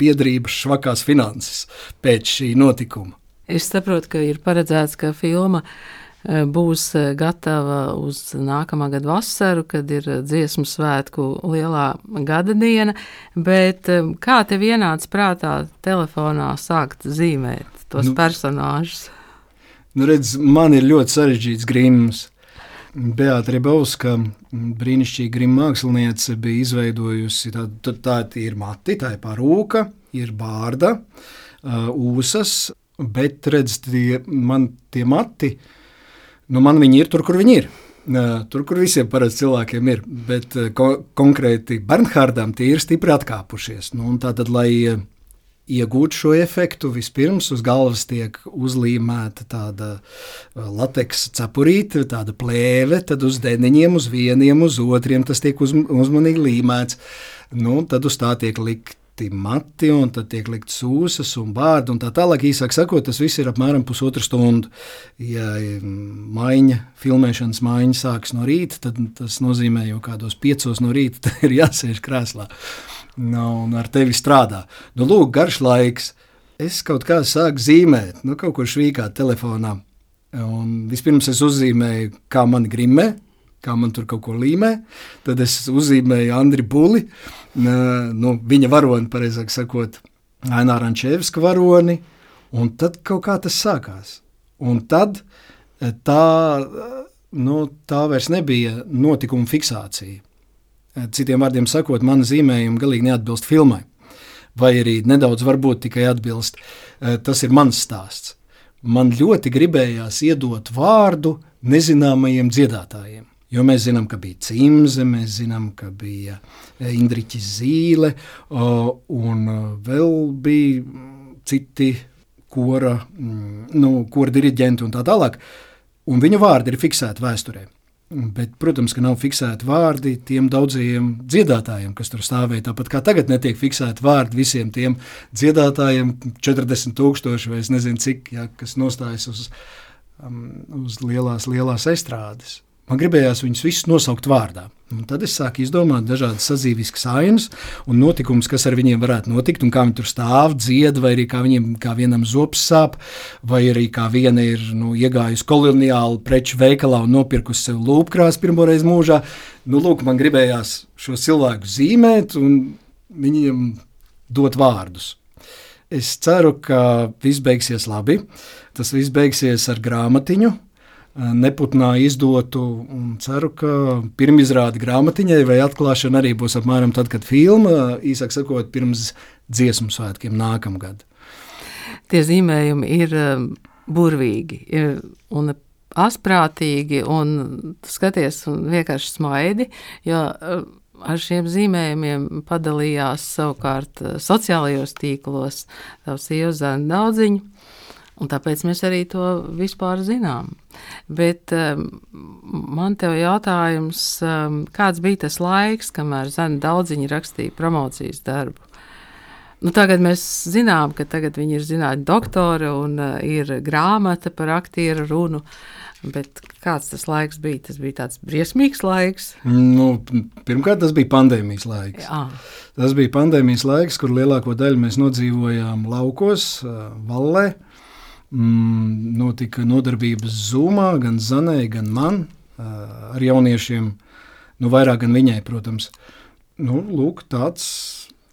C: biedrības švakās finanses pēc šī notikuma.
B: Es saprotu, ka ir paredzēts, ka filma eh, būs eh, gatava uz nākamā gada vasaru, kad ir eh, dziesmu svētku lielā gada diena. Bet kā tev ienāca prātā telefonā sākt zīmēt tos nu, personāžus?
C: Nu, redz, man ir ļoti sarežģīts grims. Beata Rebauska, brīnišķīga grima māksliniece, bija izveidojusi tādu tā, tā, tā ir mati, tā ir parūka, ir bārda, uh, ūsas, bet redz, tie, man tie mati, nu man viņi ir tur, kur viņi ir. Tur, kur visiem parasti cilvēkiem ir, bet ko, konkrēti Bernhardam tie ir stipri atkāpušies. Nu, tātad, lai uh, iegūt šo efektu, vispirms uz galvas tiek uzlīmēta tāda uh, lateks cepurīte, tāda plēve, tad uz deniņiem, uz vieniem, uz otriem tas tiek uz, uzmanīgi līmēts. Nu, tad uz tā tiek likt mati, un tad tiek likts sūsas un bārdi, un tā tālāk. Īsāk sakot, tas viss ir apmēram pusotra stunda. Ja maiņa, filmēšanas maiņa sākas no rīta, tad tas nozīmē, jau kādos piecos no rīta ir jāsēž krēslā nu, un ar tevi strādā. Nu, lūk, garš laiks. Es kaut kā sāku zīmēt, nu, kaut ko švīkāt telefonā. Un vispirms es uzzīmēju, kā man grimē, kā man tur kaut ko līmē. Tad es uzzīmēju Andriu Puli, nu, viņa varoni, pareizāk sakot, Ainā Rančēviska varoni, un tad kaut kā tas sākās. Un tad e, tā, nu, tā vairs nebija notikuma fiksācija. E, citiem vārdiem sakot, mana zīmējuma galīgi neatbilst filmai. Vai arī nedaudz varbūt tikai atbilst. E, tas ir mans stāsts. Man ļoti gribējās iedot vārdu nezināmajiem dziedātājiem. Jo mēs zinām, ka bija cimze, mēs zinām, ka bija e, Indriķis Zīle, un e, vēl bija citi kora, mm, nu, kora diriģenti un tā tālāk. Un viņu vārdi ir fiksēti vēsturē. Bet, protams, ka nav fiksēti vārdi tiem daudzajiem dziedātājiem, kas tur stāvēja. Tāpat kā tagad netiek fiksēti vārdi visiem tiem dziedātājiem, 40,000 vai nezinu cik, ja, kas nostājas uz, um, uz lielās, lielās estrādes. Man gribējās viņus visus nosaukt vārdā. Un tad es sāku izdomāt dažādas sadzīves ainas un notikumus, kas ar viņiem varētu notikt, un kā viņi tur stāv, dzied, vai arī kā viņiem kā vienam zops sāp, vai arī kā viena ir nu, iegājusi koloniālu preču veikalā un nopirkusi sev lūpkrāsu pirmoreiz mūžā. Nu, lūk, man gribējās šo cilvēku zīmēt un viņiem dot vārdus. Es ceru, ka viss beigsies labi. Tas viss beigsies ar grāmatiņu, neputnā izdotu. Ceru, ka pirmizrāde grāmatiņai vai atklāšana arī būs apmēram tad, kad filma, īsāk sakot, pirms dziesmu svētkiem nākamgad.
B: Tie zīmējumi ir burvīgi un asprātīgi, un skaties, un vienkārši smaidi. Jo, Ar šiem zīmējumiem padalījās savukārt sociālajos tīklos tavs ievzēna daudziņu, Un tāpēc mēs arī to vispār zinām. Bet um, man te ir jautājums, um, kāds bija tas laiks, kamēr Zana daudziņi rakstīja promocijas darbu? Nu, tagad mēs zinām, ka tagad viņi ir zinātnē doktori un uh, ir grāmata par aktieru runu. Bet kāds tas laiks bija? Tas bija tāds briesmīgs laiks.
C: Nu, pirmkārt, tas bija pandēmijas laiks. Jā. Tas bija pandēmijas laiks, kur lielāko daļu mēs nodzīvojām laukos, uh, Vallē. Uh, mm, notika nodarbības Zumā, gan Zanē, gan man ar jauniešiem. Nu, vairāk gan viņai, protams. Nu, lūk, tāds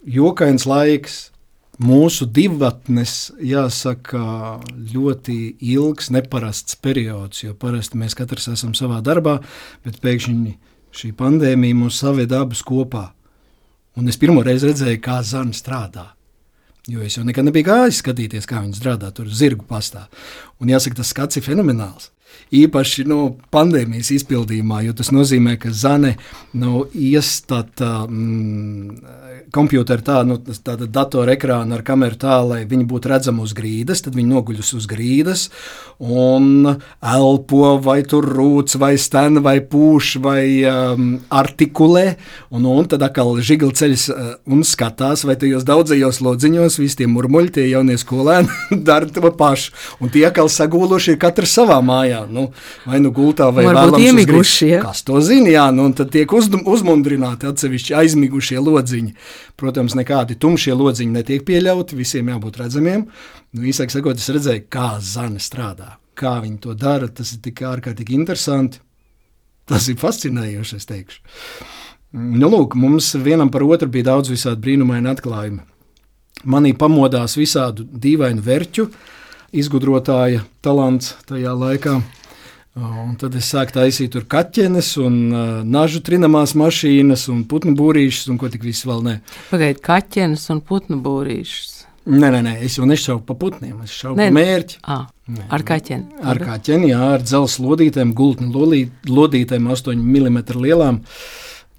C: jokains laiks. Mūsu divatnes, jāsaka, ļoti ilgs, neparasts periods, jo parasti mēs katrs esam savā darbā, bet pēkšņi šī pandēmija mūs saveda abus kopā. Un es pirmo reizi redzēju, kā Zana strādā. Jo es jau nekad nebiju gājis skatīties, kā viņi strādā tur zirgu pastā. Un jāsaka, tas skats ir fenomenāls. Īpaši nu, pandēmijas izpildījumā, jo tas nozīmē, ka zane nav iestāta mm, kompjutera tā, nu, tāda datora ekrāna ar kameru tā, lai viņi būtu redzami uz grīdas, tad viņi noguļus uz grīdas un elpo vai tur rūc vai sten vai pūš vai um, artikulē, un, un tad atkal žigli ceļas uh, un skatās, vai tajos daudzajos lodziņos visi tie murmuļi, tie jaunie skolēni dara to pašu, un tie atkal sagūluši ir katrs savā mājā, nu, vai nu gultā vai
B: vēlams iemigušie.
C: Kas to zina, jā, nu, un tad tiek uz, uzmundrināti atsevišķi aizmigušie lodziņi. Protams, nekādi tumšie lodziņi netiek pieļauti, visiem jābūt redzamiem. Nu, īsāk sakot, es redzēju, kā zana strādā. kā viņi to dara, tas ir tik ārkārtīgi interesanti. Tas ir fascinējoši, es teikšu. Nu, lūk, mums vienam par otru bija daudz visādi brīnumaini atklājumi. Manī pamodās visādu dīvainu vērķu, izgudrotāja talants tajā laikā. Un tad es sāku taisīt tur kaķenes, un uh, nažu trinamās mašīnas, un putnu būrīšus, un ko tik viss vēl ne.
B: Pagaidiet, kaķenes un putnu būrīšus.
C: Nē, nē, nē, es jau nešaubu pa putniem, es šaubu pa mērķi.
B: À, ar kaķeni.
C: Ar kaķeni, jā, ar dzelzceļa lodītēm, gultņu lodītēm, 8 mm lielām.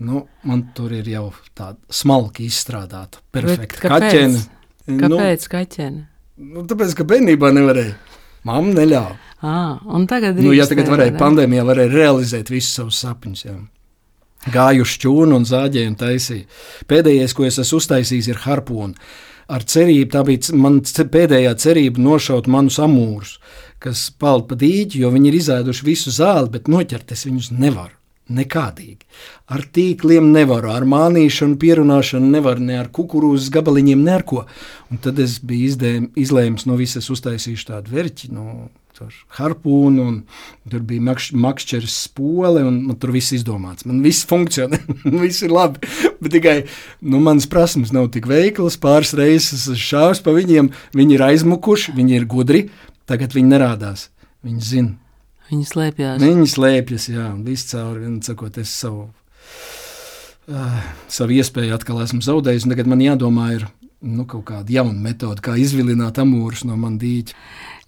C: Nu, man tur ir jau tāda smalki izstrādāta, perfekta kaķene.
B: Kāpēc nu, kaķene?
C: Nu, tāpēc, ka bērnībā nevarēja. Mamma neļāva.
B: À, un tagad
C: nu, ja tagad varēja, pandēmijā varēja realizēt visus savus sapņus. Jā. Gāju uz čūnu un zāģēju un taisīju. Pēdējais, ko es esmu uztaisījis, ir harpūna. Ar cerību, tā bija mana pēdējā cerība nošaut manus amūrus, kas peld pa dīķi, jo viņi ir izēduši visu zāli, bet noķert es viņus nevaru. Nekādīgi. Ar tīkliem nevaru, ar mānīšanu, pierunāšanu nevaru, ne ar kukurūzas gabaliņiem, ne ar ko. Un tad es biju izdēm, izlēmis no visas uztaisīšu tādu verķi, no harpūnu, un tur bija makš, makšķeris spole, un man tur viss izdomāts. Man viss funkcionē, viss ir labi, bet tikai nu, manas prasmes nav tik veiklas, pāris reizes šāvis pa viņiem, viņi ir aizmukuši, viņi ir gudri, tagad viņi nerādās, viņi zina.
B: Viņi slēpjas.
C: Viņi slēpjas, jā, un viss cauri, un sakot, es savu, uh, savu iespēju atkal esmu zaudējis, tagad man jādomā ir nu, kaut kāda jauna metode, kā izvilināt amūrus no man dīķa.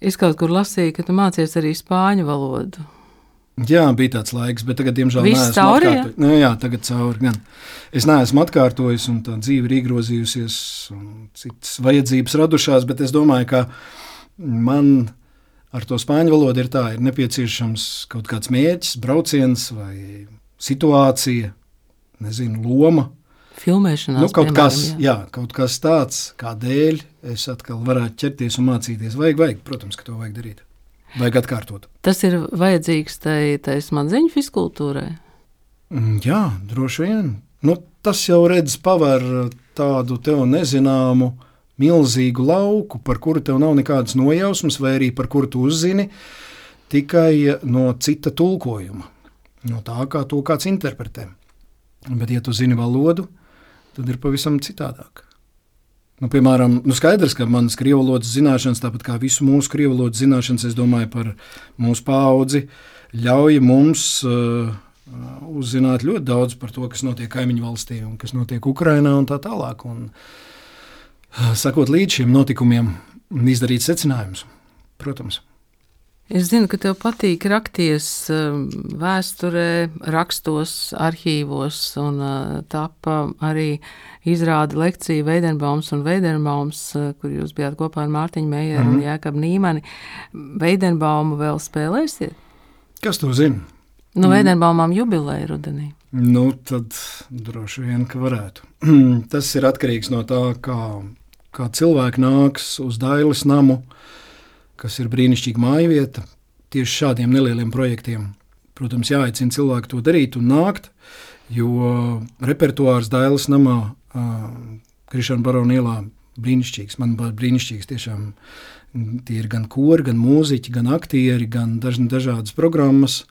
B: Es kaut kur lasīju, ka tu mācies arī spāņu valodu.
C: Jā, bija tāds laiks, bet tagad, diemžēl,
B: neesmu cauri, atkārtojis.
C: Nu, jā, tagad cauri gan. Es neesmu atkārtojis, un tā dzīve ir iegrozījusies, un citas vajadzības radušās, bet es domāju, ka man ar to spāņu valodu ir tā, ir nepieciešams kaut kāds mērķis, brauciens vai situācija, nezinu, loma.
B: Filmēšanā
C: nu, kaut, piemēram, kas, jā. Jā, kaut kas tāds, kādēļ es atkal varētu ķerties un mācīties. Vajag, vajag, protams, ka to vajag darīt. Vajag atkārtot.
B: Tas ir vajadzīgs tai, smadzeņu fiskultūrai.
C: Mm, jā, droši vien. Nu, tas jau redz paver tādu tev nezināmu uh, milzīgu lauku, par kuru tev nav nekādas nojausmas, vai arī par kuru tu uzzini tikai no cita tulkojuma, no tā, kā to kāds interpretē. Bet, ja tu zini valodu, tad ir pavisam citādāk. Nu, piemēram, nu skaidrs, ka manas krievu valodas zināšanas, tāpat kā visu mūsu krievu valodas zināšanas, es domāju par mūsu paudzi, ļauj mums uh, uzzināt ļoti daudz par to, kas notiek kaimiņu valstī un kas notiek Ukrainā un tā tālāk. Un, uh, sakot līdz šiem notikumiem un izdarīt secinājumus. Protams.
B: Es zinu, ka tev patīk rakties um, vēsturē, rakstos, arhīvos, un uh, tāpa arī izrāda lekciju Veidenbaums un Veidenbaums, uh, kur jūs bijāt kopā ar Mārtiņu Meijeru mm -hmm. un mhm. Jēkabu Nīmani. Veidenbaumu vēl spēlēsiet?
C: Kas to zina?
B: Nu, Veidenbaumām jubileja rudenī.
C: Nu, tad droši vien, ka varētu. Tas ir atkarīgs no tā, kā kā cilvēki nāks uz Dailas namu, kas ir brīnišķīga māja vieta, tieši šādiem nelieliem projektiem. Protams, jāaicina cilvēki to darīt un nākt, jo repertuārs Dailas namā, Krišana Barona ielā, brīnišķīgs. Manuprāt, brīnišķīgs tiešām. Tie ir gan kori, gan mūziķi, gan aktieri, gan daž, dažādas programmas.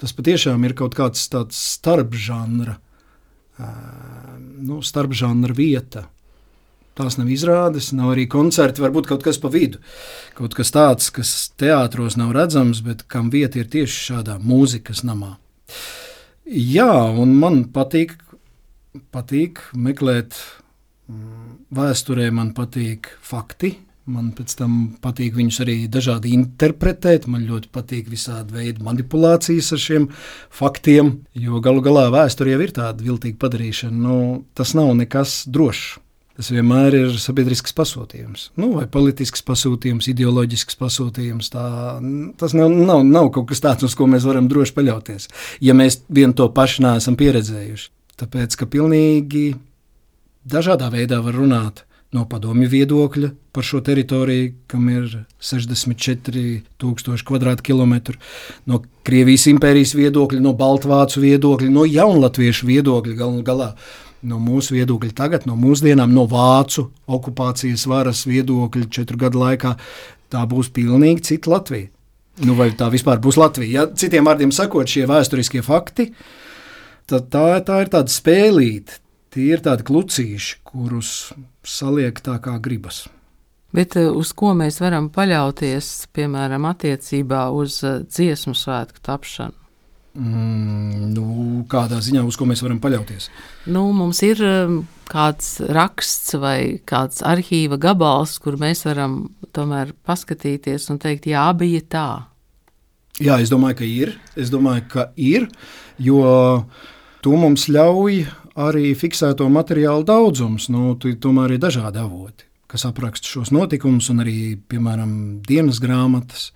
C: Tas patiešām ir kaut kāds tāds starpžanra, nu, starpžanra vieta. Tās nav izrādes, nav arī koncerti, varbūt kaut kas pa vidu. Kaut kas tāds, kas teātros nav redzams, bet kam vieta ir tieši šādā mūzikas namā. Jā, un man patīk, patīk meklēt mm, vēsturē, man patīk fakti. Man pēc tam patīk viņus arī dažādi interpretēt. Man ļoti patīk visādi veidi manipulācijas ar šiem faktiem, jo galu galā vēsture jau ir tāda viltīga padarīšana. Nu, tas nav nekas drošs. Tas vienmēr ir sabiedrisks pasūtījums, nu, vai politisks pasūtījums, ideoloģisks pasūtījums. Tā, tas nav, nav, nav kaut kas tāds, uz ko mēs varam droši paļauties, ja mēs vien to pašu neesam pieredzējuši. Tāpēc, ka pilnīgi dažādā veidā var runāt no padomju viedokļa par šo teritoriju, kam ir 64,000 km2, no Krievijas impērijas viedokļa, no Baltvācu viedokļa, no Jaunlatviešu viedokļa galu galā no mūsu viedokļa tagad, no mūsdienām, no vācu okupācijas varas viedokļa četru gadu laikā, tā būs pilnīgi cita Latvija. Nu, vai tā vispār būs Latvija? Ja citiem vārdiem sakot, šie vēsturiskie fakti, tad tā, tā ir tāda spēlīte, tie ir tādi klucīši, kurus saliek tā kā gribas.
B: Bet eh, uz ko mēs varam paļauties, piemēram, attiecībā uz eh, dziesmu svētku tapšanu?
C: Mm, nu, kādā ziņā uz ko mēs varam paļauties?
B: Nu, mums ir um, kāds raksts vai kāds arhīva gabals, kur mēs varam tomēr paskatīties un teikt, jā, bija tā.
C: Jā, es domāju, ka ir. Es domāju, ka ir, jo to mums ļauj arī fiksēto materiālu daudzums. Nu, tomēr ir dažādi avoti, kas apraksta šos notikumus, un arī, piemēram, dienas grāmatas,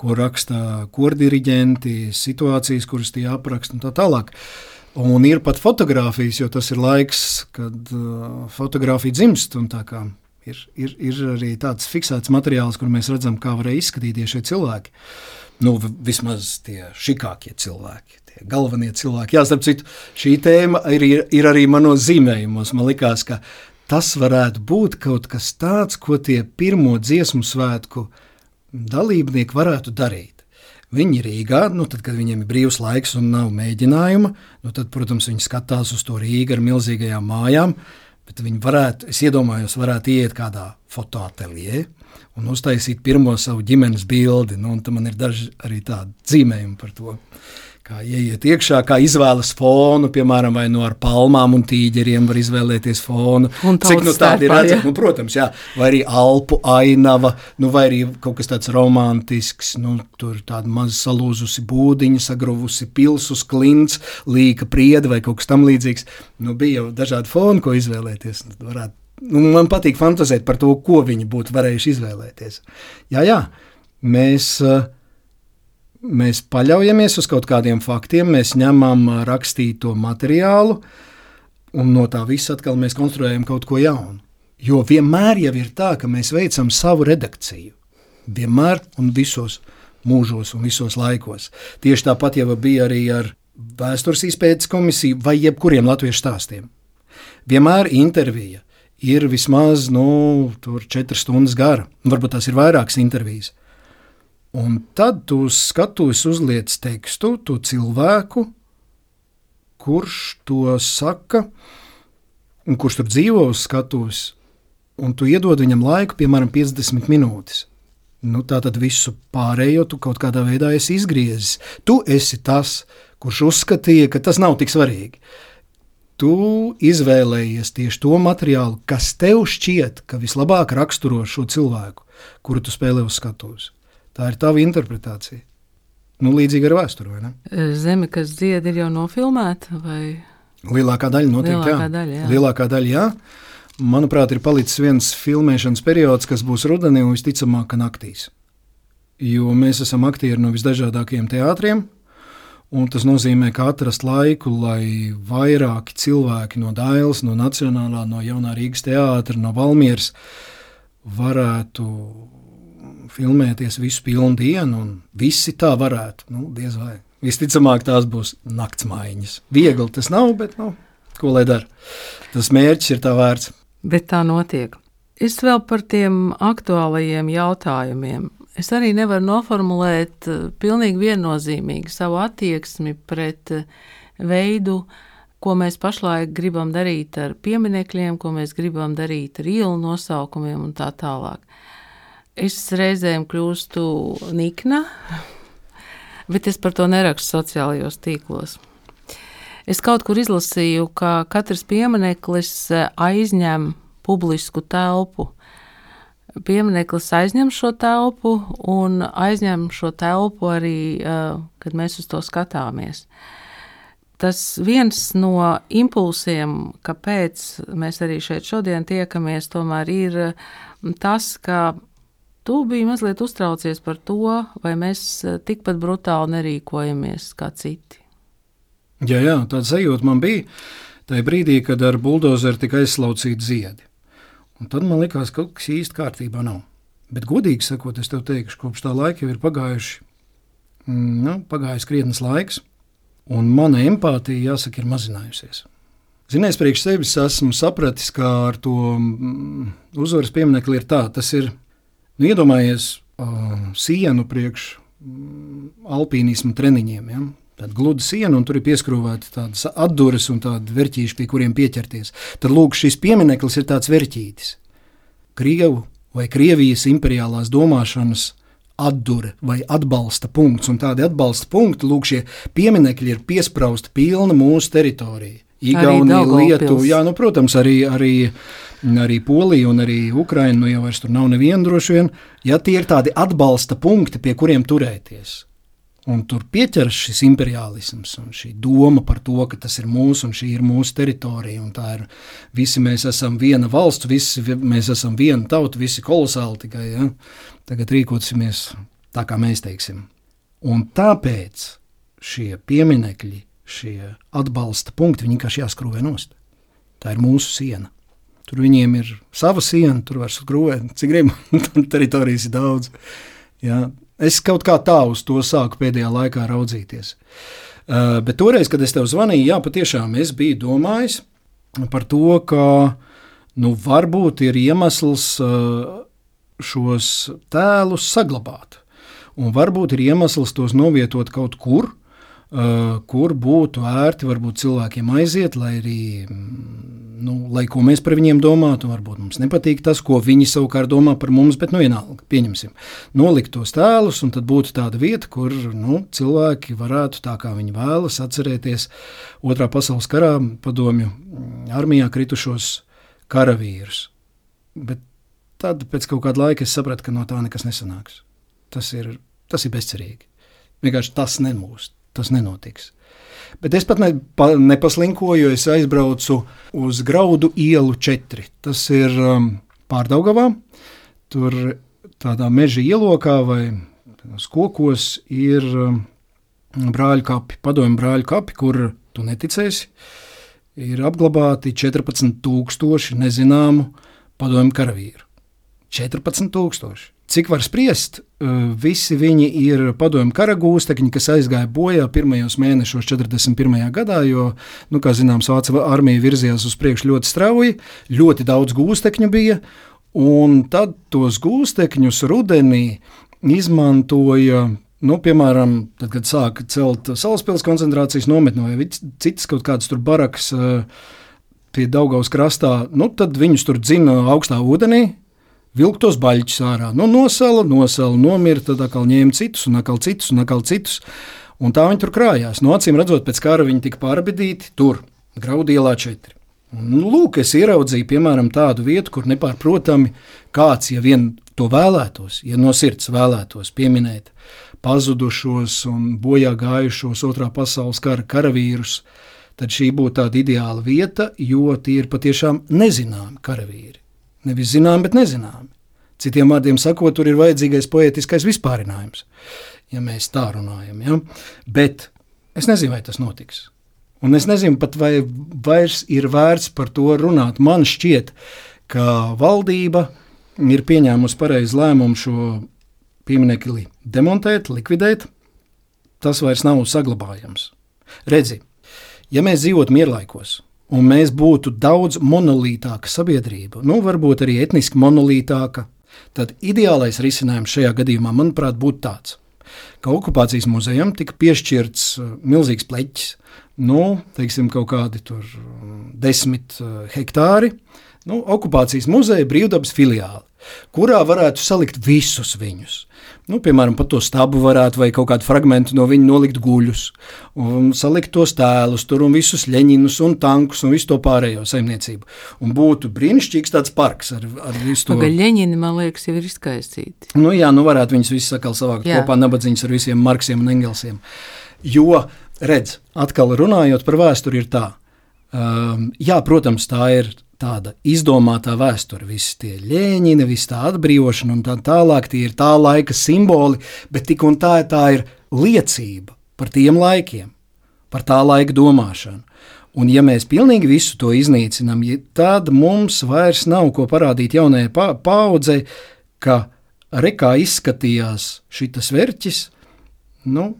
C: ko raksta kordiriģenti, situācijas, kuras tie apraksta un tā tālāk. Un ir pat fotografijas, jo tas ir laiks, kad uh, fotografija dzimst. Ir, ir, ir arī tāds fiksēts materiāls, kur mēs redzam, kā varēja izskatīties šie cilvēki. Nu, vi- vismaz tie šikākie cilvēki, tie galvenie cilvēki. Jā, starp citu, šī tēma ir, ir, ir arī manos zīmējumos. Man liekas, ka tas varētu būt kaut kas tāds, ko tie pirmo dziesmu svētku dalībnieki varētu darīt. Viņi Rīgā, nu tad, kad viņiem ir brīvs laiks un nav mēģinājuma, nu tad, protams, viņi skatās uz to Rīgā ar milzīgajām mājām. Bet viņi varētu, es iedomājos, varētu iet kādā fotoateljē un uztaisīt pirmo savu ģimenes bildi. Nu, un tam man ir daži arī tādi zīmējumi par to. Kā ieiet iekšā, kā izvēlas fonu, piemēram, vai no ar palmām un tīģeriem var izvēlēties fonu. Cik nu tādi ir redzami? Nu, protams, jā. Vai arī alpu ainava, nu, vai arī kaut kas tāds romantisks, nu, tur tāda maza salūzusi būdiņa, sagruvusi pilsus, klints, līka prieda vai kaut kas tam līdzīgs. Nu, bija jau dažādi foni, ko izvēlēties. Nu, varētu- Nu, man patīk fantāzēt par to, ko viņi būtu varējuši izvēlēties. Jā, jā, mēs, eh, mēs paļaujamies uz kaut kādiem faktiem, mēs ņemam rakstīto materiālu, un no tā visa atkal mēs konstruējam kaut ko jaunu. Jo vienmēr jau ir tā, ka mēs veicam savu redakciju. Vienmēr un visos mūžos un visos laikos. Tieši tāpat jau bija arī ar vēstures izpētes komisiju vai jebkuriem latviešu stāstiem. Vienmēr intervija ir vismaz nu, tur četras stundas gara, varbūt tās ir vairākas intervijas. Un tad tu skatos, uzliec tekstu, to cilvēku, kurš to saka, un kurš tur dzīvo uz skatuves, un tu iedod viņam laiku, piemēram, 50 minūtes. Nu, tā tad visu pārējo tu kaut kādā veidā esi izgriezis. Tu esi tas, kurš uzskatīja, ka tas nav tik svarīgi. Tu izvēlējies tieši to materiālu, kas tev šķiet, ka vislabāk raksturo šo cilvēku, kuru tu spēlē uz skatuves. Tā ir tava interpretācija. Nu, līdzīgi ar vēsturi, vai ne?
B: Zeme, kas dzied, ir jau nofilmēta. Vai...
C: Lielākā daļa noteikti
B: Lielākā
C: jā.
B: daļa, jā.
C: Lielākā daļa, jā. Manuprāt, ir palicis viens filmēšanas periods, kas būs rudenī un visticamāk, ka naktīs. Jo mēs esam aktieri no visdažādākajiem teātriem, un tas nozīmē, ka atrast laiku, lai vairāki cilvēki no Dailas, no Nacionālā, no Jaunā Rīgas teātra, no Valmieras varētu filmēties visu pilnu dienu, un visi tā varētu. Nu, diez vai. Visticamāk, tās būs naktsmaiņas. Viegli tas nav, bet nu, ko lai dara. Tas mērķis ir tā vērts.
B: Bet tā notiek. Es vēl par tiem aktuālajiem jautājumiem. Es arī nevaru noformulēt eh, pilnīgi viennozīmīgi savu attieksmi pret eh, veidu, ko mēs pašlaik gribam darīt ar pieminekļiem, ko mēs gribam darīt ar ielu nosaukumiem un tā tālāk. Es reizēm kļūstu nikna, bet es par to nerakstu sociālajos tīklos. Es kaut kur izlasīju, ka katrs piemineklis eh, aizņem publisku telpu. Piemineklis aizņem šo telpu un aizņem šo telpu arī, eh, kad mēs uz to skatāmies. Tas viens no impulsiem, kāpēc mēs arī šeit šodien tiekamies, tomēr ir eh, tas, ka tu biji mazliet uztraucies par to, vai mēs eh, tikpat brutāli nerīkojamies kā citi.
C: Jā, jā tāds sajūta man bija tajā brīdī, kad ar buldozeru tika aizslaucīti ziedi. Un tad man likās, ka kaut kas īsti kārtībā nav. Bet, godīgi sakot, es tev teikšu, kopš tā laika jau ir pagājuši, mm, nu, pagājis krietnes laiks, un mana empātija, jāsaka, ir mazinājusies. Zinies, priekš sevis esmu sapratis, ka ar to mm, uzvaras pieminekli ir tā, tas ir, nu, iedomājies uh, sienu priekš mm, alpīnismu treniņiem. Ja? Tāda gluda siena, un tur ir pieskrūvēta tādas atdūres un tādi verķīši, pie kuriem pieķerties. Tad lūk, šis piemineklis ir tāds verķītis. Krievu vai Krievijas imperiālās domāšanas atdure vai atbalsta punkts, un tādi atbalsta punkti, lūk, šie pieminekļi ir piesprausti pilna mūsu teritorija. Igaunija, Lietuva, jā, nu, protams, arī, arī, arī Polija un arī Ukraina, nu jau vairs tur nav neviena droši vien, ja tie ir tādi atbalsta punkti, pie kuriem turēties. Un tur pieķeras šis imperiālisms un šī doma par to, ka tas ir mūsu un šī ir mūsu teritorija. Un tā ir visi mēs esam viena valsts, visi mēs esam viena tauta, visi kolosāli tikai. Ja? Tagad rīkosimies tā, kā mēs teiksim. Un tāpēc šie pieminekļi, šie atbalsta punkti, viņi vienkārši jāskrūvē nost. Tā ir mūsu siena. Tur viņiem ir sava siena, tur var skrūvēt, cik grib, teritorijas ir daudz. Ja? Es kaut kā tā uz to sāku pēdējā laikā raudzīties. Uh, bet toreiz, kad es tev zvanīju, jā, patiešām es biju domājis par to, ka nu, varbūt ir iemesls uh, šos tēlus saglabāt. Un varbūt ir iemesls tos novietot kaut kur, uh, kur būtu ērti varbūt cilvēkiem aiziet, lai arī nu, lai ko mēs par viņiem domātu, varbūt mums nepatīk tas, ko viņi savukārt domā par mums, bet nu, vienalga, pieņemsim, nolikt tos tēlus, un tad būtu tāda vieta, kur nu, cilvēki varētu tā kā viņi vēlas atcerēties Otrā pasaules karā padomju armijā kritušos karavīrus. Bet tad pēc kaut kāda laika es sapratu, ka no tā nekas nesanāks. Tas ir, tas ir bezcerīgi. Vienkārši tas nemūst, tas nenotiks. Bet es pat ne, pa, nepaslinkoju, es aizbraucu uz Graudu ielu 4. Tas ir um, pārdaugavā. Tur tādā meža ielokā vai kokos ir um, brāļu kapi, padomju brāļu kapi, kur tu neticēsi. Ir apglabāti 14,000 nezināmu padomju karavīru. 14,000. Cik var spriest, eh, visi viņi ir padomju kara gūstekņi, kas aizgāja bojā pirmajos mēnešos 41. gadā, jo, nu, kā zināms, Vācu armija virzījās uz priekšu ļoti strauji, ļoti daudz gūstekņu bija, un tad tos gūstekņus rudenī izmantoja Nu, piemēram, tad, kad sāka celt Salaspils koncentrācijas nometni vai citas kaut kādas tur barakas eh, pie Daugaus krastā, nu, tad viņus tur dzina augstā ūdenī, vilkt tos baļķus ārā. Nu, nosala, nosala, nomira, tad atkal ņēma citus, un atkal citus, un atkal citus. Un tā viņi tur krājās. No acīm redzot, pēc kara viņi tika pārbedīti tur, Graudielā 4. Un, nu, lūk, es ieraudzīju, piemēram, tādu vietu, kur nepārprotami kāds, ja vien to vēlētos, ja no sirds vēlētos pieminēt pazudušos un bojā gājušos otrā pasaules kara karavīrus, tad šī būtu tāda ideāla vieta, jo tie ir patiešām nezināmi karavīri. Nevis zinām, bet nezinām. Citiem vārdiem sakot, tur ir vajadzīgais poetiskais vispārinājums, ja mēs tā runājam. Ja? Bet es nezinu, vai tas notiks. Un es nezinu pat, vai vairs ir vērts par to runāt. Man šķiet, ka valdība ir pieņēmusi pareizu lēmumu šo pieminiekli demontēt, likvidēt. Tas vairs nav saglabājams. Redzi, ja mēs dzīvotu mierlaikos, un mēs būtu daudz monolītāka sabiedrība, nu, varbūt arī etniski monolītāka, tad ideālais risinājums šajā gadījumā, manuprāt, būtu tāds, ka okupācijas muzejam tika piešķirts uh, milzīgs pleķis, nu, teiksim, kaut kādi tur um, desmit uh, hektāri, nu, okupācijas muzeja brīvdabas filiāli kurā varētu salikt visus viņus. Nu, piemēram, pat to stabu varētu vai kaut kādu fragment no viņa nolikt guļus, un salikt tos tēlus, tur un visus leņķinus, un tankus un visu to pārējo saimniecību. Un būtu brīnišķīgs tāds parks ar, ar visu to.
B: Leņķini, man liekas, jau ir izkaisīti.
C: Nu, jā, nu varētu viņus visus sakal savākt jā. kopā, nabadzīņus ar visiem Marksiem un Engelsiem. Jo, redz, atkal runājot par vēsturi, ir tā. Um, jā, protams, tā ir tāda izdomāta vēsture, visi tie ļēņini, visa tā atbrīvošana un tā tālāk, tie ir tā laika simboli, bet tik un tā, tā ir liecība par tiem laikiem, par tā laika domāšanu. Un ja mēs pilnīgi visu to iznīcinām, tad mums vairs nav ko parādīt jaunajai pa paudzei, ka rekā izskatījās šis vērķis, nu,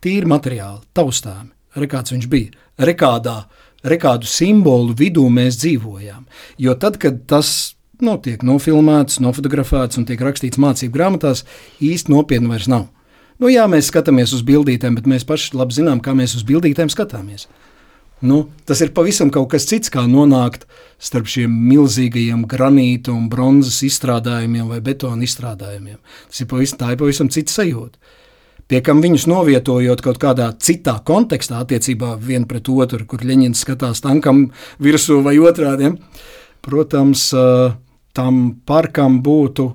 C: tīri materiāli, taustāmi. Rekāds viņš bija, rekādā uh, re kādu simbolu vidū mēs dzīvojām. Jo tad, kad tas nu, tiek nofilmēts, nofotografēts un tiek rakstīts mācību grāmatās, īsti nopietni vairs nav. Nu, jā, mēs skatāmies uz bildītēm, bet mēs paši labi zinām, kā mēs uz bildītēm skatāmies. Nu, tas ir pavisam kas cits, kā nonākt starp šiem milzīgajiem granīta un bronzas izstrādājumiem vai betona izstrādājumiem. Tas ir pavisam, ir pavisam cits sajūta. Pie kam viņus novietojot kaut kādā citā kontekstā, attiecībā viens pret otru, kur Leņķins skatās tankam virsū vai otrādi. Protams, tam parkam būtu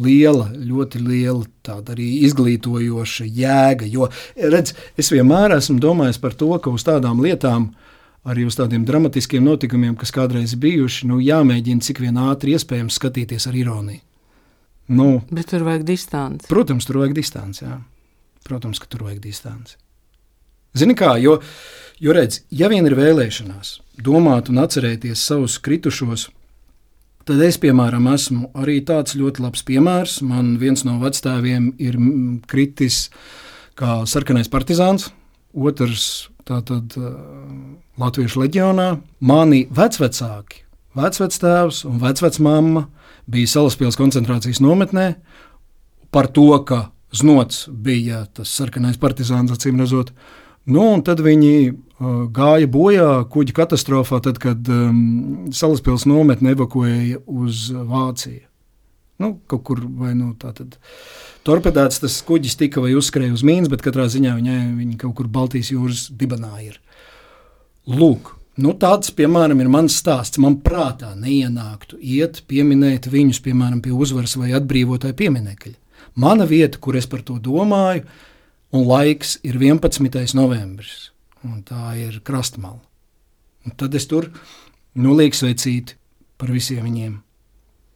C: liela, ļoti liela tāda arī izglītojoša jēga. Jo, redz, es vienmēr esmu domājis par to, ka uz tādām lietām, arī uz tādiem dramatiskiem notikumiem, kas kādreiz bijuši, nu, jāmēģina cik vien ātri iespējams skatīties ar ironiju. Nu,
B: Bet tur vajag distanci.
C: Protams, tur vajag distanci. Jā. Protams, ka tur vajag distanci. Zini kā, jo, jo redz, ja vien ir vēlēšanās domāt un atcerēties savus kritušos, Tad es, piemēram, esmu arī tāds ļoti labs piemērs. Man viens no vecākiem ir kritis kā sarkanais partizāns, otrs tātad Latviešu leģionā. Mani vecvecāki, vecvectēvs un vecvecmāma bija Salaspils koncentrācijas nometnē par to, ka Znots bija tas sarkanais partizāns, acīm redzot. Nu, tad viņi uh, gāja bojā kuģa katastrofā, tad, kad um, Salaspils nometni evakuēja uz Vāciju. Nu, kaut kur vai nu tā tad. Torpedēts tas kuģis tika vai uzskrēja uz mīnas, bet katrā ziņā viņai, viņa kaut kur Baltijas jūras dibenā ir. Lūk, nu tāds, piemēram, ir mans stāsts. Man prātā neienāktu iet pieminēt viņus, piemēram, pie uzvaras vai atbrīvotāja pieminekļa. Mana vieta, kur es par to domāju, un laiks ir 11. novembris. Tā ir krastmala. Un tad es tur nolieku sveicīti par visiem viņiem.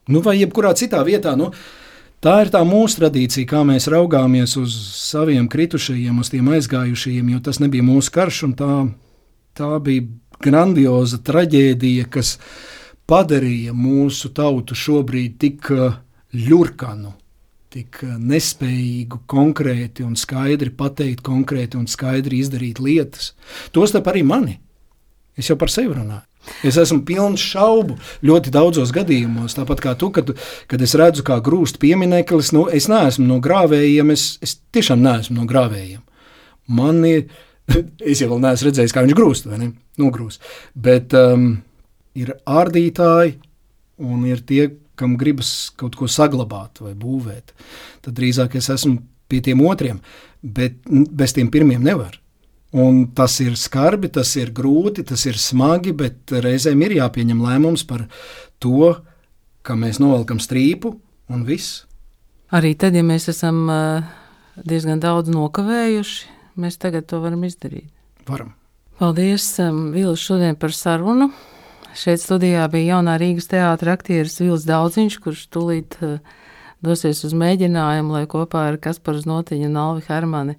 C: Nu, vai jebkurā citā vietā, nu, tā ir tā mūsu tradīcija, kā mēs raugāmies uz saviem kritušajiem, uz tiem aizgājušajiem, jo tas nebija mūsu karš, un tā, tā bija grandioza traģēdija, kas padarīja mūsu tautu šobrīd tik ļurkanu tik eh, nespējīgu konkrēti un skaidri pateikt, konkrēti un skaidri izdarīt lietas. Tostarp arī mani. Es jau par sevi runāju. Es esmu pilns šaubu ļoti daudzos gadījumos. Tāpat kā tu, kad, kad es redzu, kā grūst piemineklis, nu, es neesmu no grāvējiem. Es, es tiešām neesmu no grāvējiem. Man ir, es jau neesmu redzējis, kā viņš grūst vai ne? Nogrūst. Bet um, ir ārdītāji un ir tie, kam gribas kaut ko saglabāt vai būvēt, tad drīzāk es esmu pie tiem otriem, bet bez tiem pirmiem nevar. Un tas ir skarbi, tas ir grūti, tas ir smagi, bet reizēm ir jāpieņem lēmums par to, ka mēs novelkam strīpu un viss.
B: Arī tad, ja mēs esam diezgan daudz nokavējuši, mēs tagad to varam izdarīt.
C: Varam.
B: Paldies, Vīlis, šodien par sarunu. Šeit studijā bija jaunā Rīgas teātris aktieris Vils Daudziņš, kurš tūlīt uh, dosies uz mēģinājumu, lai kopā ar Kasparu Znotiņu un Alvi Hermani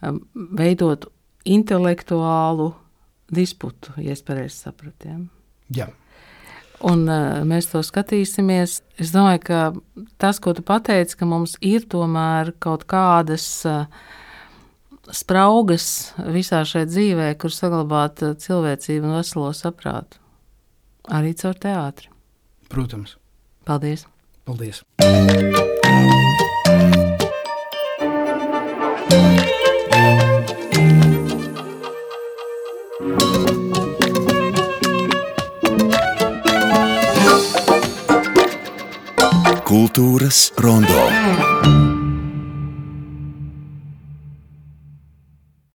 B: um, veidotu intelektuālu disputu, ja es pareizi sapratu.
C: Ja? Jā.
B: Un uh, mēs to skatīsimies. Es domāju, ka tas, ko tu pateici, ka mums ir tomēr kaut kādas uh, spraugas visā šajā dzīvē, kur saglabāt cilvēcību un veselo saprātu. Arī caur teātri.
C: Protams.
B: Paldies!
C: Paldies!
A: Kultūras rondo.